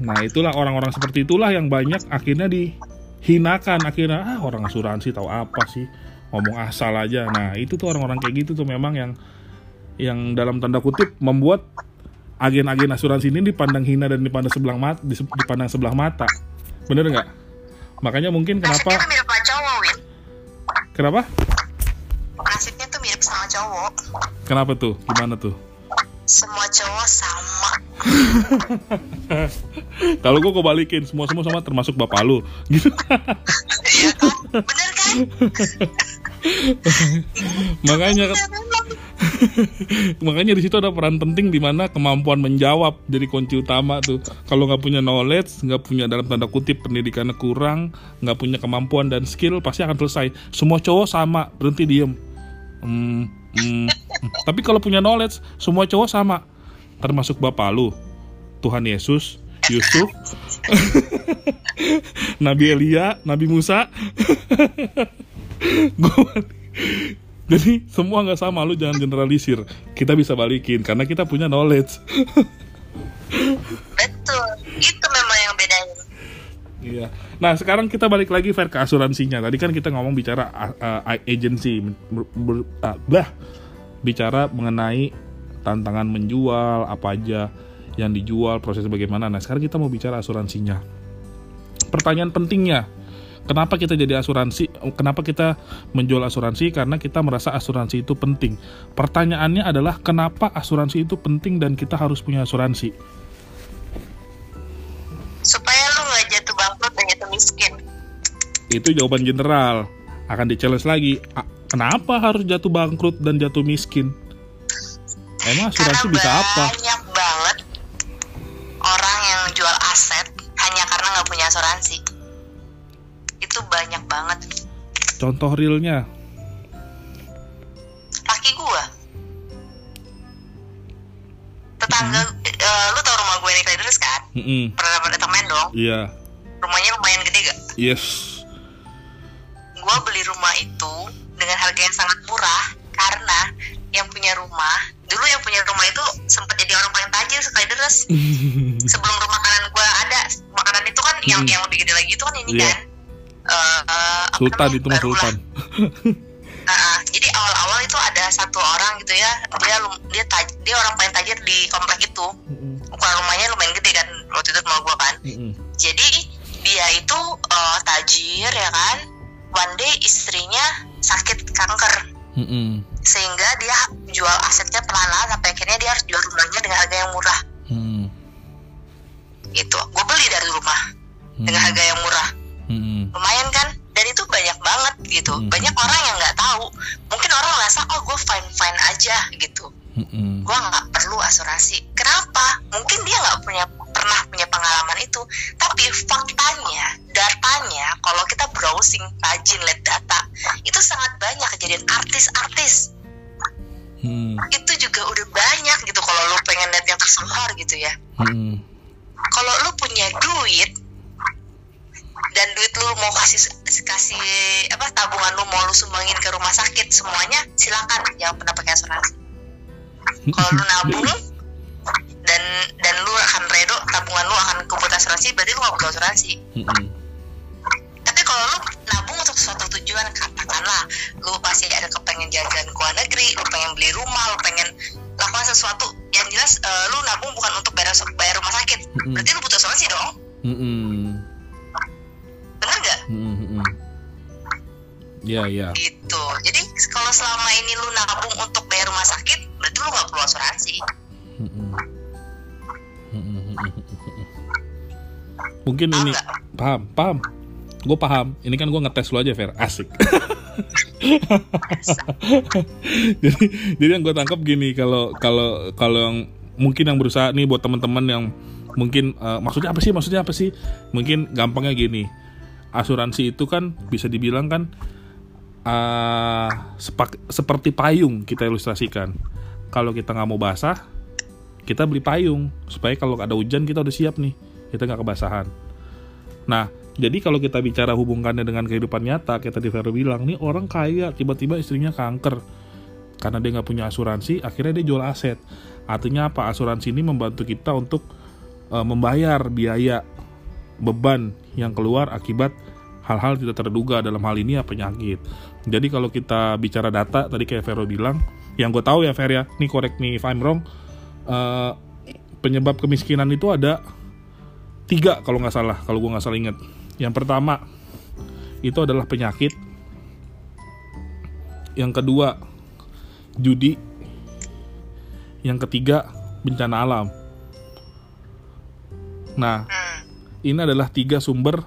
Nah, itulah orang-orang seperti itulah yang banyak akhirnya dihinakan akhirnya ah orang asuransi tahu apa sih ngomong asal aja. Nah, itu tuh orang-orang kayak gitu tuh memang yang yang dalam tanda kutip membuat agen-agen asuransi ini dipandang hina dan dipandang sebelah mata, dipandang sebelah mata. Bener nggak? Makanya mungkin kenapa? Win. Kenapa? Nasibnya tuh mirip sama cowok. Kenapa tuh? Gimana tuh? Semua cowok sama. Kalau gue kebalikin, semua semua sama termasuk bapak lu, gitu. Iya kan? Bener kan? Makanya memang. makanya di situ ada peran penting di mana kemampuan menjawab jadi kunci utama tuh kalau nggak punya knowledge nggak punya dalam tanda kutip pendidikannya kurang nggak punya kemampuan dan skill pasti akan selesai semua cowok sama berhenti diem Hmm, hmm, tapi kalau punya knowledge semua cowok sama. Termasuk bapak lu. Tuhan Yesus Yusuf. Nabi Elia Nabi Musa. Gua- jadi semua nggak sama. Lu jangan generalisir. Kita bisa balikin karena kita punya knowledge. Betul. Itu memang. Iya. Nah sekarang kita balik lagi fair ke asuransinya. Tadi kan kita ngomong bicara uh, agency. Uh, bah. Bicara mengenai tantangan menjual apa aja yang dijual proses bagaimana. Nah sekarang kita mau bicara asuransinya. Pertanyaan pentingnya kenapa kita jadi asuransi? Kenapa kita menjual asuransi? Karena kita merasa asuransi itu penting. Pertanyaannya adalah kenapa asuransi itu penting dan kita harus punya asuransi? Supaya miskin. itu jawaban general akan di challenge lagi A- kenapa harus jatuh bangkrut dan jatuh miskin emang asuransi karena bisa apa banyak banget orang yang jual aset hanya karena nggak punya asuransi. Itu banyak banget. contoh realnya Laki gua. Tetangga, eh, lu tau rumah gue ini terus kan? Mm-mm. Pernah pernah temen dong. iya Rumahnya lumayan gede gak? yes Gua beli rumah itu dengan harga yang sangat murah karena yang punya rumah dulu yang punya rumah itu sempat jadi orang paling tajir sekali deres sebelum rumah makanan gua ada makanan itu kan yang Mm. yang lebih gede lagi itu kan ini Iya. kan eh, eh, apa sultan namanya? itu mah sultan Nah, jadi awal-awal itu ada satu orang gitu ya dia dia taj- dia orang paling tajir di komplek itu ukuran rumahnya lumayan gede kan waktu itu rumah gua kan Mm-mm. jadi dia itu eh, tajir ya kan one day istrinya sakit kanker Mm-mm. sehingga dia jual asetnya pelan-pelan sampai akhirnya dia harus jual rumahnya dengan harga yang murah Mm-mm. gitu gue beli dari rumah dengan Mm. harga yang murah Mm-mm. lumayan kan dan itu banyak banget gitu Hmm. banyak orang yang nggak tahu mungkin orang merasa oh gue fine fine aja gitu Mm-mm. gue nggak perlu asuransi kenapa mungkin dia nggak punya pernah punya pengalaman itu. Tapi faktanya datanya kalau kita browsing rajin lihat data itu sangat banyak kejadian artis-artis. Mm. itu juga udah banyak gitu kalau lu pengen lihat yang tersohor gitu ya. Mm-mm. kalau lu punya duit dan duit lu mau kasih kasih apa tabungan lu mau lu sumbangin ke rumah sakit semuanya silakan. Jangan pernah pakai asuransi. Kalau lu nabung dan dan lu akan redo tabungan lu akan kumpul asuransi berarti lu gak perlu asuransi Mm-mm. tapi kalau lu nabung untuk suatu tujuan katakanlah lu pasti ada kepengen jalan-jalan ke luar negeri lu pengen beli rumah lu pengen lakukan sesuatu yang jelas eh, lu nabung bukan untuk bayar bayar rumah sakit Mm-mm. berarti lu butuh asuransi dong bener nggak Mm-mm. Iya, iya. gitu jadi kalau selama ini lu nabung untuk bayar rumah sakit berarti lu nggak perlu asuransi. Mungkin Paham ini nggak? paham, paham. Gue paham. Ini kan gue ngetes lu aja, Fer. Asik. jadi, jadi yang gue tangkap gini, kalau kalau kalau yang mungkin yang berusaha nih buat teman-teman yang mungkin eh, maksudnya apa sih? Maksudnya apa sih? Mungkin gampangnya gini. Asuransi itu kan bisa dibilang kan uh, sepak, seperti payung kita ilustrasikan. Kalau kita nggak mau basah, kita beli payung supaya kalau ada hujan kita udah siap nih, kita nggak kebasahan. Nah, jadi kalau kita bicara hubungannya dengan kehidupan nyata, kayak tadi Vero bilang, nih orang kaya tiba-tiba istrinya kanker karena dia nggak punya asuransi, akhirnya dia jual aset. Artinya apa? Asuransi ini membantu kita untuk uh, membayar biaya beban yang keluar akibat hal-hal tidak terduga dalam hal ini ya penyakit. Jadi kalau kita bicara data tadi kayak Vero bilang, yang gue tahu ya Fer ya, nih correct me if I'm wrong, uh, penyebab kemiskinan itu ada tiga kalau nggak salah, kalau gue nggak salah ingat. Yang pertama itu adalah penyakit. Yang kedua judi. Yang ketiga bencana alam. Nah, ini adalah tiga sumber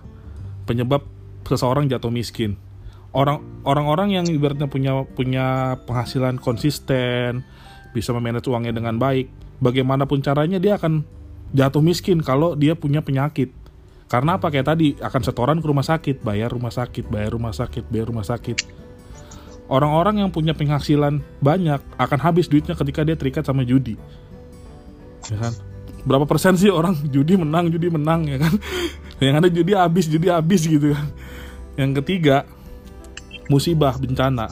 penyebab seseorang jatuh miskin. Orang orang-orang yang ibaratnya punya punya penghasilan konsisten, bisa memanage uangnya dengan baik, bagaimanapun caranya dia akan jatuh miskin kalau dia punya penyakit. Karena apa kayak tadi akan setoran ke rumah sakit, bayar rumah sakit, bayar rumah sakit, bayar rumah sakit. Orang-orang yang punya penghasilan banyak akan habis duitnya ketika dia terikat sama judi. Ya kan? berapa persen sih orang judi menang judi menang ya kan yang ada judi habis judi habis gitu kan yang ketiga musibah bencana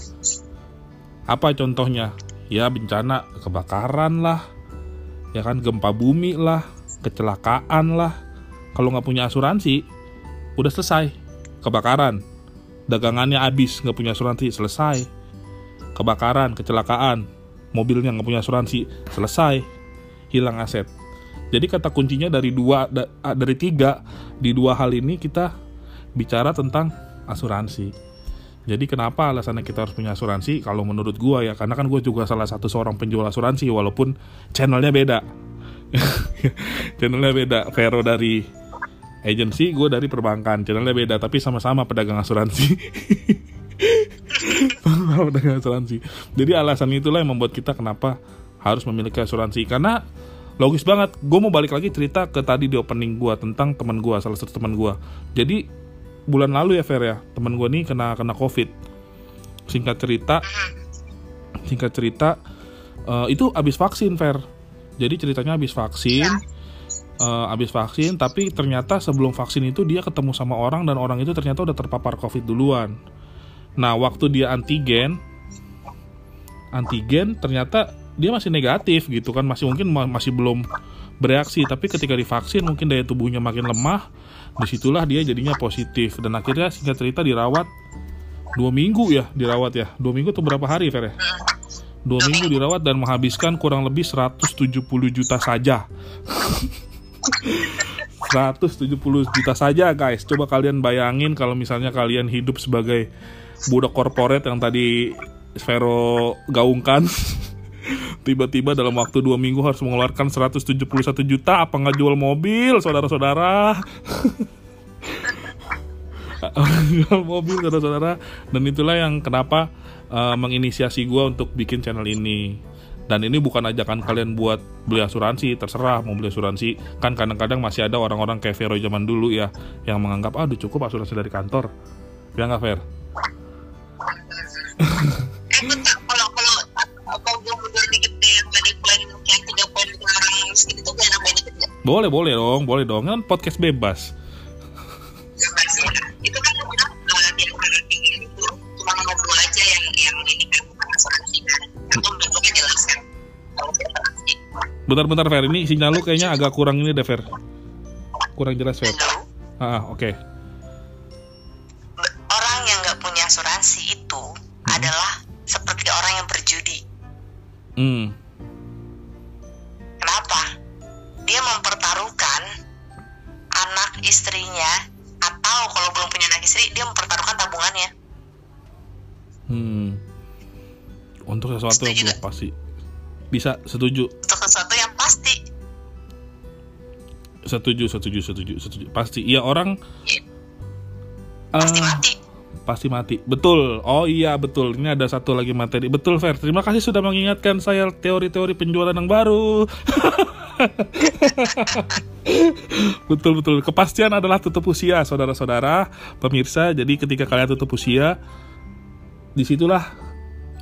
apa contohnya ya bencana kebakaran lah ya kan gempa bumi lah kecelakaan lah. Kalau nggak punya asuransi udah selesai. Kebakaran. Dagangannya habis nggak punya asuransi selesai. Kebakaran kecelakaan. Mobilnya nggak punya asuransi selesai. Hilang aset. Jadi kata kuncinya dari dua dari tiga. Di dua hal ini kita bicara tentang asuransi. Jadi kenapa alasannya kita harus punya asuransi? Kalau menurut gua ya, karena kan gue juga salah satu seorang penjual asuransi walaupun channelnya beda. channelnya beda. Vero dari agency, gue dari perbankan. Channelnya beda, tapi sama-sama pedagang asuransi. pedagang asuransi. Jadi alasan itulah yang membuat kita kenapa harus memiliki asuransi karena logis banget gue mau balik lagi cerita ke tadi di opening gue tentang teman gue salah satu teman gue jadi bulan lalu ya Fer ya. Teman gue nih kena kena covid. Singkat cerita singkat cerita uh, itu abis vaksin Fer. Jadi ceritanya abis vaksin uh, abis vaksin tapi ternyata sebelum vaksin itu dia ketemu sama orang dan orang itu ternyata udah terpapar covid duluan. Nah waktu dia antigen antigen ternyata dia masih negatif gitu kan. Masih mungkin masih belum bereaksi. Tapi ketika divaksin mungkin daya tubuhnya makin lemah di situlah dia jadinya positif. Dan akhirnya singkat cerita dirawat dua minggu ya dirawat ya. Dua minggu atau berapa hari Fer ya? dua minggu dirawat dan menghabiskan kurang lebih 170 juta saja. 170 juta saja guys. Coba kalian bayangin kalau misalnya kalian hidup sebagai budak korporat yang tadi Vero gaungkan tiba-tiba dalam waktu dua minggu harus mengeluarkan 171 juta apa nggak jual mobil saudara-saudara? Jual mobil saudara-saudara. Dan itulah yang kenapa uh, menginisiasi gue untuk bikin channel ini. Dan ini bukan ajakan kalian buat beli asuransi terserah mau beli asuransi. Kan kadang-kadang masih ada orang-orang kayak Vero zaman dulu ya yang menganggap udah cukup asuransi dari kantor. Ya nggak fair Boleh, boleh dong, boleh dong. Kan podcast bebas. Itu kan bilang dia itu cuma ngobrol aja yang yang ini kan. Bentar-bentar Fer, ini sinyal lu kayaknya agak kurang ini deh Fer. Kurang jelas Fer. Ah, oke. Okay. Orang yang nggak punya asuransi itu hmm. adalah seperti orang yang berjudi. Hmm istrinya atau kalau belum punya anak istri dia mempertaruhkan tabungannya. Hmm. Untuk sesuatu setuju yang pasti. Bisa setuju. Untuk sesuatu yang pasti. Setuju setuju setuju setuju. Pasti. Iya orang ya. pasti uh, mati. pasti mati. Betul. Oh iya betul. Ini ada satu lagi materi. Betul Fer. Terima kasih sudah mengingatkan saya teori-teori penjualan yang baru betul betul kepastian adalah tutup usia saudara-saudara pemirsa jadi ketika kalian tutup usia di situlah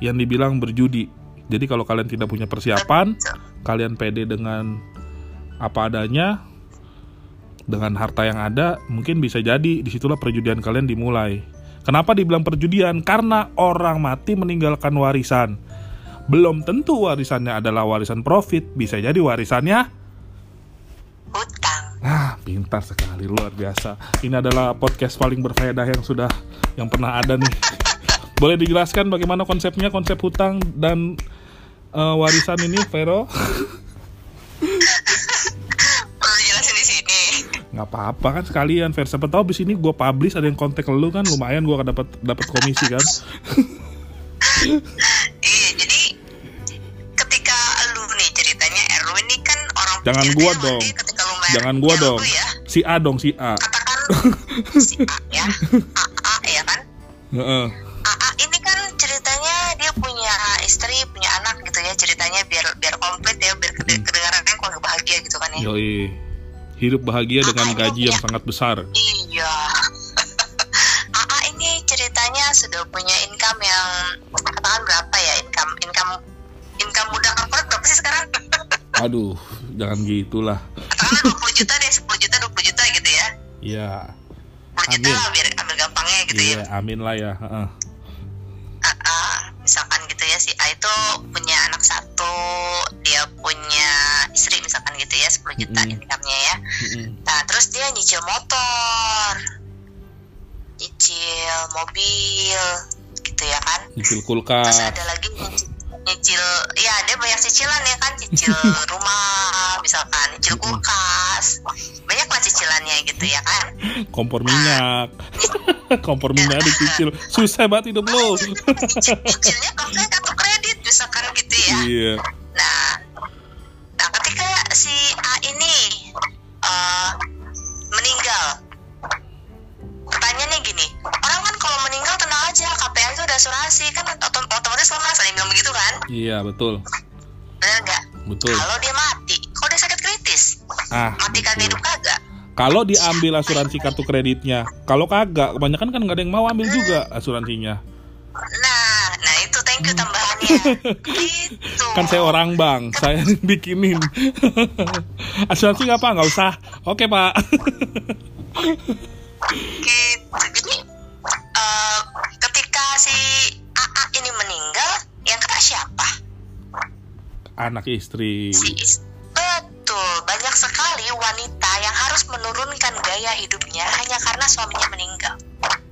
yang dibilang berjudi. Jadi kalau kalian tidak punya persiapan, kalian pede dengan apa adanya, dengan harta yang ada, mungkin bisa jadi di situlah perjudian kalian dimulai. Kenapa dibilang perjudian? Karena orang mati meninggalkan warisan. Belum tentu warisannya adalah warisan profit, bisa jadi warisannya Hutang. Ah, pintar sekali, luar biasa. Ini adalah podcast paling berfaedah yang sudah yang pernah ada nih. Boleh dijelaskan bagaimana konsepnya, konsep hutang dan eh, warisan ini, Vero? Perlu jelasin di sini. Nggak apa-apa kan sekalian, Ver. Siapa tahu abis ini gue publish ada yang kontak lu kan, lumayan gue akan dapat dapat komisi kan. Jangan jadi gua dong. Jangan gua dong. ya, Si A dong, si A. katakan si A ya, AA ya kan. Heeh. AA ini kan ceritanya dia punya istri, punya anak gitu ya ceritanya biar biar komplit ya, biar Hmm. kede- kedengarannya keluarga bahagia gitu kan ya. Yoi. Hidup bahagia dengan gaji yang sangat besar. Iya. AA ini ceritanya sudah punya income yang katakan berapa ya income income income budak korporat berapa sih sekarang? Aduh, jangan gitulah. Katakanlah 20 juta deh, 10 juta, 20 juta gitu ya. Iya. 10 juta Amin. biar ambil gampangnya gitu Iya, ya. amin lah ya. Heeh. Ah, ah, misalkan gitu ya si A itu punya anak satu, dia punya istri misalkan gitu ya 10 juta Mm-mm. income-nya ya. Mm-mm. Nah, terus dia nyicil motor. Nyicil mobil gitu ya kan. Nyicil Terus kulkas. ada lagi nyicil, nyicil ya dia banyak cicilan ya kan cicil rumah misalkan nyicil kulkas. Banyak lah cicilannya gitu ya kan. Kompor minyak. Kompor minyak dicicil. Susah banget hidup lo. Nyicilnya pakai kartu kredit misalkan gitu ya. Iya. Nah nah ketika si A ini eh, meninggal. Pertanyaannya gini orang kan kalau meninggal tenang aja Ada asuransi kan otom- otomatis lemas ada yang bilang begitu kan? Iya betul. Benar nggak? Betul. Kalau dia mati kalau dia sakit kritis ah mati kagak hidup kagak? Kalau diambil asuransi kartu kreditnya kalau kagak kebanyakan kan nggak ada yang mau ambil juga asuransinya. Nah nah itu thank you tambahannya. Gitu. Kan saya orang bank saya bikinin. Asuransi nggak apa nggak usah. Oke pak. Gitu jadi eh, ketika si AA ini meninggal yang kena siapa? Anak istri. Si is- betul banyak sekali wanita yang harus menurunkan gaya hidupnya hanya karena suaminya meninggal.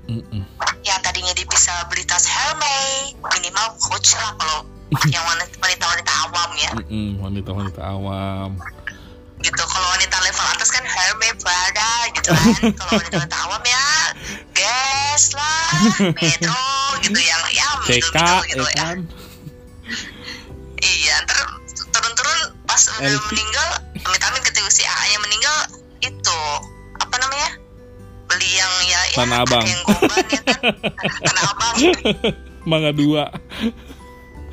Mm-mm. yang tadinya dia bisa beli tas Hermes minimal coach lah kalau yang wanita wanita awam ya. Mm-mm, wanita-wanita awam gitu kalau wanita level atas kan Hermes Prada gitu kan. Kalau wanita wanita awam ya Guess lah Metro gitu yang ya CK ya gitu ya kan? Iya ntar turun-turun pas udah meninggal amit-amit ketika si AA nya meninggal itu apa namanya? Beli yang ya ya Tanah Abang. yang ya kan? Tanah abang. Mangga dua.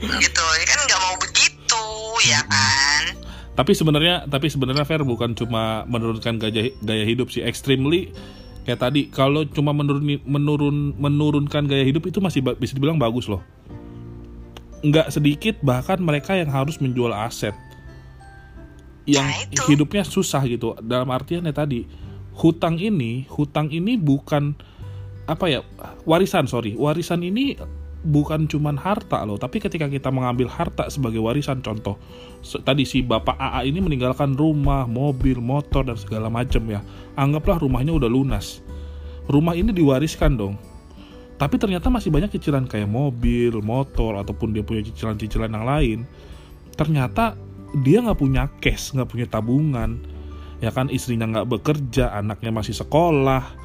Gitu ya kan nggak mau begitu ya kan tapi sebenarnya tapi sebenarnya fair bukan cuma menurunkan gaya gaya hidup sih extremely. Kayak tadi kalau cuma menurun menurun menurunkan gaya hidup itu masih bisa dibilang bagus loh. Nggak sedikit bahkan mereka yang harus menjual aset. Yang Nah, hidupnya susah gitu. Dalam artian ya tadi hutang ini hutang ini bukan apa ya warisan sorry. Warisan ini bukan cuman harta loh tapi ketika kita mengambil harta sebagai warisan contoh tadi si bapak AA ini meninggalkan rumah mobil motor dan segala macam ya. Anggaplah rumahnya udah lunas. Rumah ini diwariskan dong. Tapi ternyata masih banyak cicilan kayak mobil motor ataupun dia punya cicilan-cicilan yang lain. Ternyata dia nggak punya cash nggak punya tabungan. Ya kan istrinya nggak bekerja anaknya masih sekolah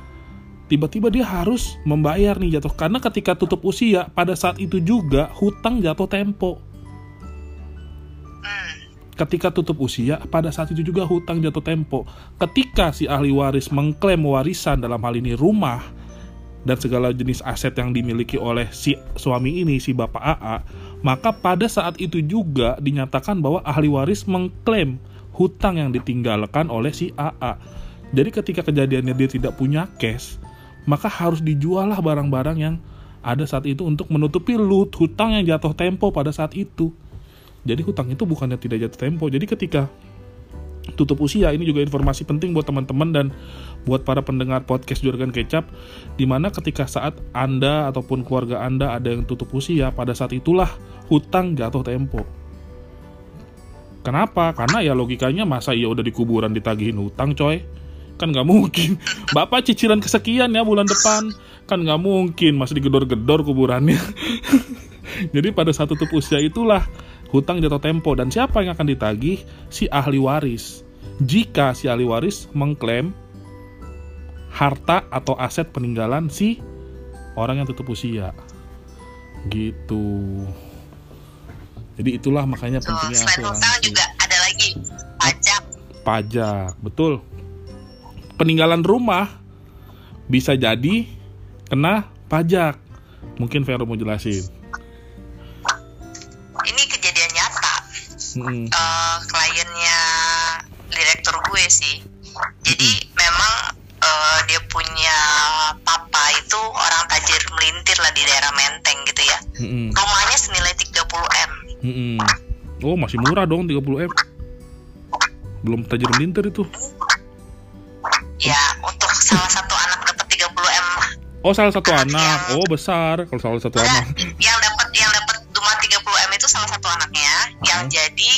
tiba-tiba dia harus membayar nih jatuh. Karena ketika tutup usia pada saat itu juga hutang jatuh tempo. Ketika tutup usia pada saat itu juga hutang jatuh tempo. Ketika si ahli waris mengklaim warisan dalam hal ini rumah dan segala jenis aset yang dimiliki oleh si suami ini si bapak AA maka pada saat itu juga dinyatakan bahwa ahli waris mengklaim hutang yang ditinggalkan oleh si AA jadi ketika kejadiannya dia tidak punya cash maka harus dijual lah barang-barang yang ada saat itu untuk menutupi lut hutang yang jatuh tempo pada saat itu. Jadi hutang itu bukannya tidak jatuh tempo. Jadi ketika tutup usia ini juga informasi penting buat teman-teman dan buat para pendengar podcast Juragan Kecap di mana ketika saat Anda ataupun keluarga Anda ada yang tutup usia pada saat itulah hutang jatuh tempo Kenapa? Karena ya logikanya masa iya udah di kuburan ditagihin hutang coy kan nggak mungkin. Bapak cicilan kesekian ya bulan depan. Kan nggak mungkin masih digedor-gedor kuburannya. Jadi pada saat tutup usia itulah hutang jatuh tempo. Dan siapa yang akan ditagih? Si ahli waris. Jika si ahli waris mengklaim harta atau aset peninggalan si orang yang tutup usia. Gitu. Jadi itulah makanya pentingnya selain asuransi. juga ada lagi. Pajak. Pajak. Betul peninggalan rumah bisa jadi kena pajak. Mungkin Vero mau jelasin. Ini kejadian nyata. Mm-mm. Eh, kliennya direktur gue sih. Jadi memang eh, dia punya papa itu orang tajir melintir lah di daerah Menteng gitu ya. Mm-mm. rumahnya senilai 30 m. Mm-mm. oh masih murah dong 30 m. Belum tajir melintir itu ya untuk salah satu anak dapat 30 m oh salah satu Anak anak. yang- oh besar kalau salah satu Enggak, anak. yang dapat yang dapat cuma 30 m itu salah satu anaknya yang Hmm. jadi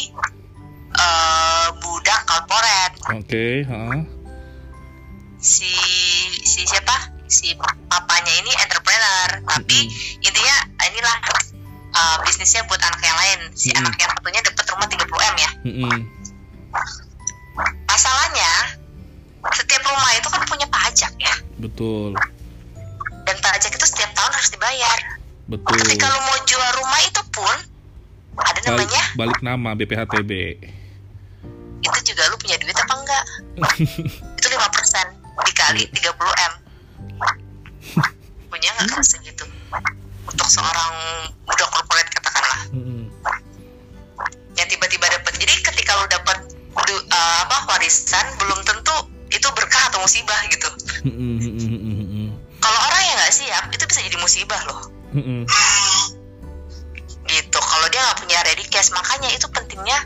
eh, budak korporat. Oke ha. si si siapa? Si papanya ini entrepreneur. Tapi intinya inilah uh, bisnisnya buat anak yang lain. Si Mm-mm. anak yang satunya dapat rumah 30 m ya. Mm-mm. masalahnya setiap rumah itu kan punya pajak ya. Betul. Dan pajak itu setiap tahun harus dibayar. Betul. Ketika lu mau jual rumah itu pun ada balik, namanya balik nama BPHTB itu juga lu punya duit apa enggak? Itu 5% dikali 30 m. Punya nggak kan segitu? Untuk seorang budak korporat katakanlah. Yang tiba-tiba dapat jadi ketika lu dapat uh, apa warisan belum tentu itu berkah atau musibah gitu. Kalau orang yang nggak siap itu bisa jadi musibah loh. Gitu kalau dia nggak punya ready cash makanya itu pentingnya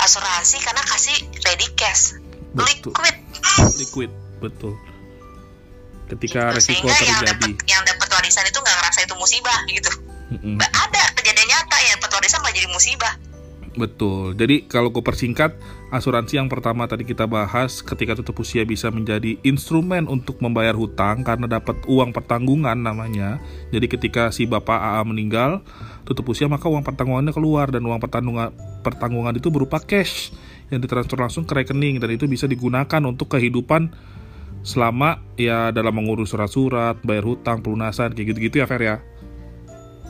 asuransi karena kasih ready cash. Betul. liquid. Liquid betul. Ketika Gitu. resiko sehingga yang terjadi. dapat yang dapat warisan itu nggak ngerasa itu musibah gitu. Ada kejadian nyata yang dapat warisan malah jadi musibah Betul. Jadi kalau gue persingkat, asuransi yang pertama tadi kita bahas ketika tutup usia bisa menjadi instrumen untuk membayar hutang karena dapat uang pertanggungan namanya. Jadi ketika si bapak AA meninggal, tutup usia maka uang pertanggungannya keluar dan uang pertanggungan pertanggungan itu berupa cash yang ditransfer langsung ke rekening dan itu bisa digunakan untuk kehidupan selama ya dalam mengurus surat-surat, bayar hutang, pelunasan kayak gitu-gitu ya Fer ya.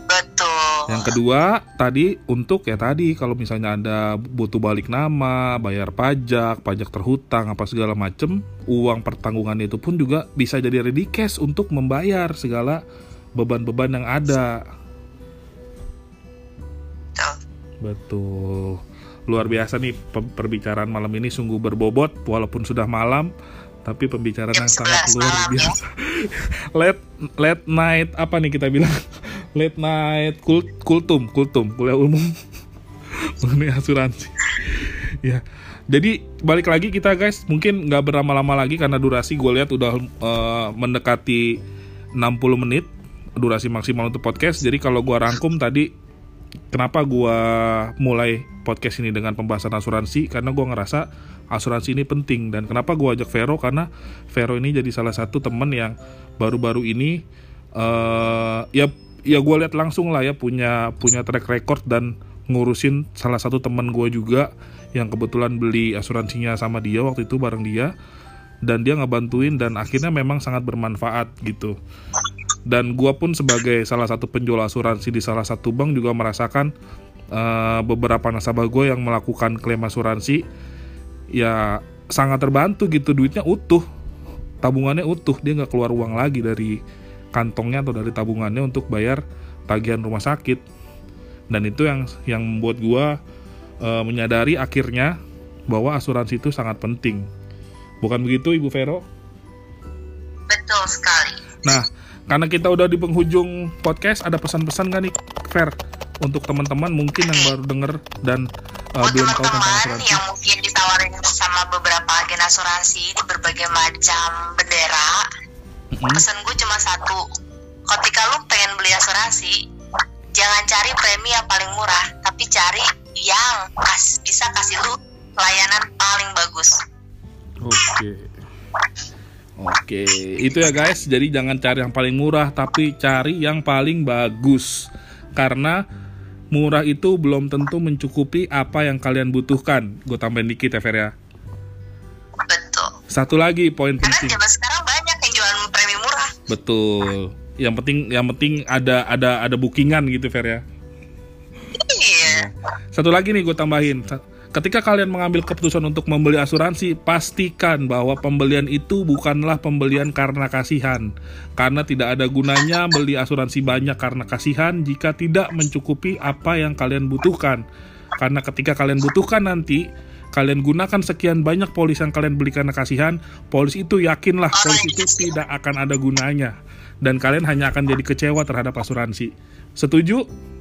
betul Yang kedua tadi untuk ya tadi kalau misalnya ada butuh balik nama, bayar pajak, pajak terhutang apa segala macem, uang pertanggungan itu pun juga bisa jadi ready cash untuk membayar segala beban-beban yang ada. betul Betul. Luar biasa nih pe- perbicaraan malam ini sungguh berbobot walaupun sudah malam tapi pembicaraan yang sangat 11 luar biasa. late late night apa nih kita bilang? Late night kul kultum, kultum, kuliah umum mengenai asuransi. ya. Jadi balik lagi kita guys, mungkin nggak berlama-lama lagi karena durasi gue lihat udah eh, mendekati 60 menit durasi maksimal untuk podcast. Jadi kalau gua rangkum tadi kenapa gua mulai podcast ini dengan pembahasan asuransi karena gua ngerasa asuransi ini penting. Dan kenapa gua ajak Vero? Karena Vero ini jadi salah satu temen yang baru-baru ini eh ya ya gua lihat langsung lah ya punya punya track record dan ngurusin salah satu temen gua juga yang kebetulan beli asuransinya sama dia waktu itu bareng dia. Dan dia ngebantuin dan akhirnya memang sangat bermanfaat gitu. Dan gua pun sebagai salah satu penjual asuransi di salah satu bank juga merasakan eh, beberapa nasabah gue yang melakukan klaim asuransi ya sangat terbantu gitu duitnya utuh. Tabungannya utuh dia nggak keluar uang lagi dari kantongnya atau dari tabungannya untuk bayar tagihan rumah sakit. Dan itu yang yang membuat gua eh, menyadari akhirnya bahwa asuransi itu sangat penting. Bukan begitu ibu Vero? Betul sekali. Nah, karena kita udah di penghujung podcast ada pesan-pesan gak nih Fer? Untuk teman-teman mungkin yang baru denger dan uh, buat belum tahu tentang teman-teman asuransi yang mungkin ditawarin sama beberapa agen asuransi di berbagai macam bendera Mm-mm. pesan gue cuma satu ketika lu pengen beli asuransi jangan cari premi yang paling murah tapi cari yang kas, bisa kasih lu layanan paling bagus Oke. Oke, itu ya guys. Jadi jangan cari yang paling murah, tapi cari yang paling bagus. Karena murah itu belum tentu mencukupi apa yang kalian butuhkan. Gue tambahin dikit ya Fer ya. betul Satu lagi poin karena penting. zaman sekarang banyak yang jualan premi murah Betul. Yang penting yang penting ada ada ada bookingan gitu Fer ya. iya Satu lagi nih gue tambahin. Ketika kalian mengambil keputusan untuk membeli asuransi, pastikan bahwa pembelian itu bukanlah pembelian karena kasihan. Karena tidak ada gunanya beli asuransi banyak karena kasihan jika tidak mencukupi apa yang kalian butuhkan. Karena ketika kalian butuhkan nanti, kalian gunakan sekian banyak polis yang kalian beli karena kasihan, polis itu yakinlah polis itu tidak akan ada gunanya. Dan kalian hanya akan jadi kecewa terhadap asuransi. Setuju?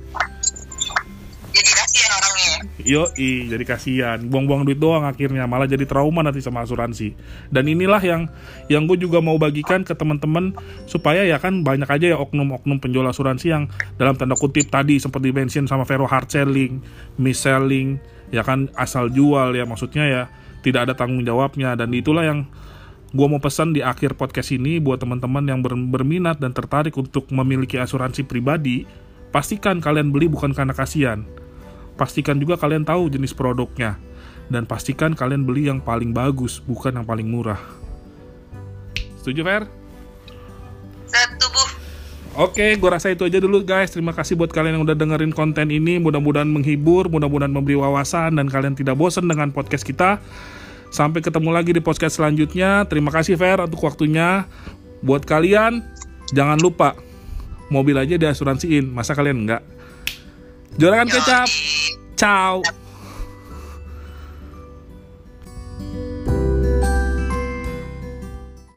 Yo, jadi kasihan, buang-buang duit doang akhirnya, malah jadi trauma nanti sama asuransi. Dan inilah yang yang gue juga mau bagikan ke teman-teman supaya ya kan banyak aja ya oknum-oknum penjual asuransi yang dalam tanda kutip tadi sempat dimention sama Vero hard selling, mis-selling, ya kan asal jual ya maksudnya ya tidak ada tanggung jawabnya. Dan itulah yang gue mau pesan di akhir podcast ini buat teman-teman yang ber- berminat dan tertarik untuk memiliki asuransi pribadi, pastikan kalian beli bukan karena kasihan, pastikan juga kalian tahu jenis produknya dan pastikan kalian beli yang paling bagus bukan yang paling murah setuju Fer? setubuh Oke, gue rasa itu aja dulu guys. Terima kasih buat kalian yang udah dengerin konten ini. Mudah-mudahan menghibur, mudah-mudahan memberi wawasan, dan kalian tidak bosan dengan podcast kita. Sampai ketemu lagi di podcast selanjutnya. Terima kasih Fer untuk waktunya. Buat kalian, jangan lupa mobil aja diasuransiin. Masa kalian enggak? Jorakan kecap. Ciao.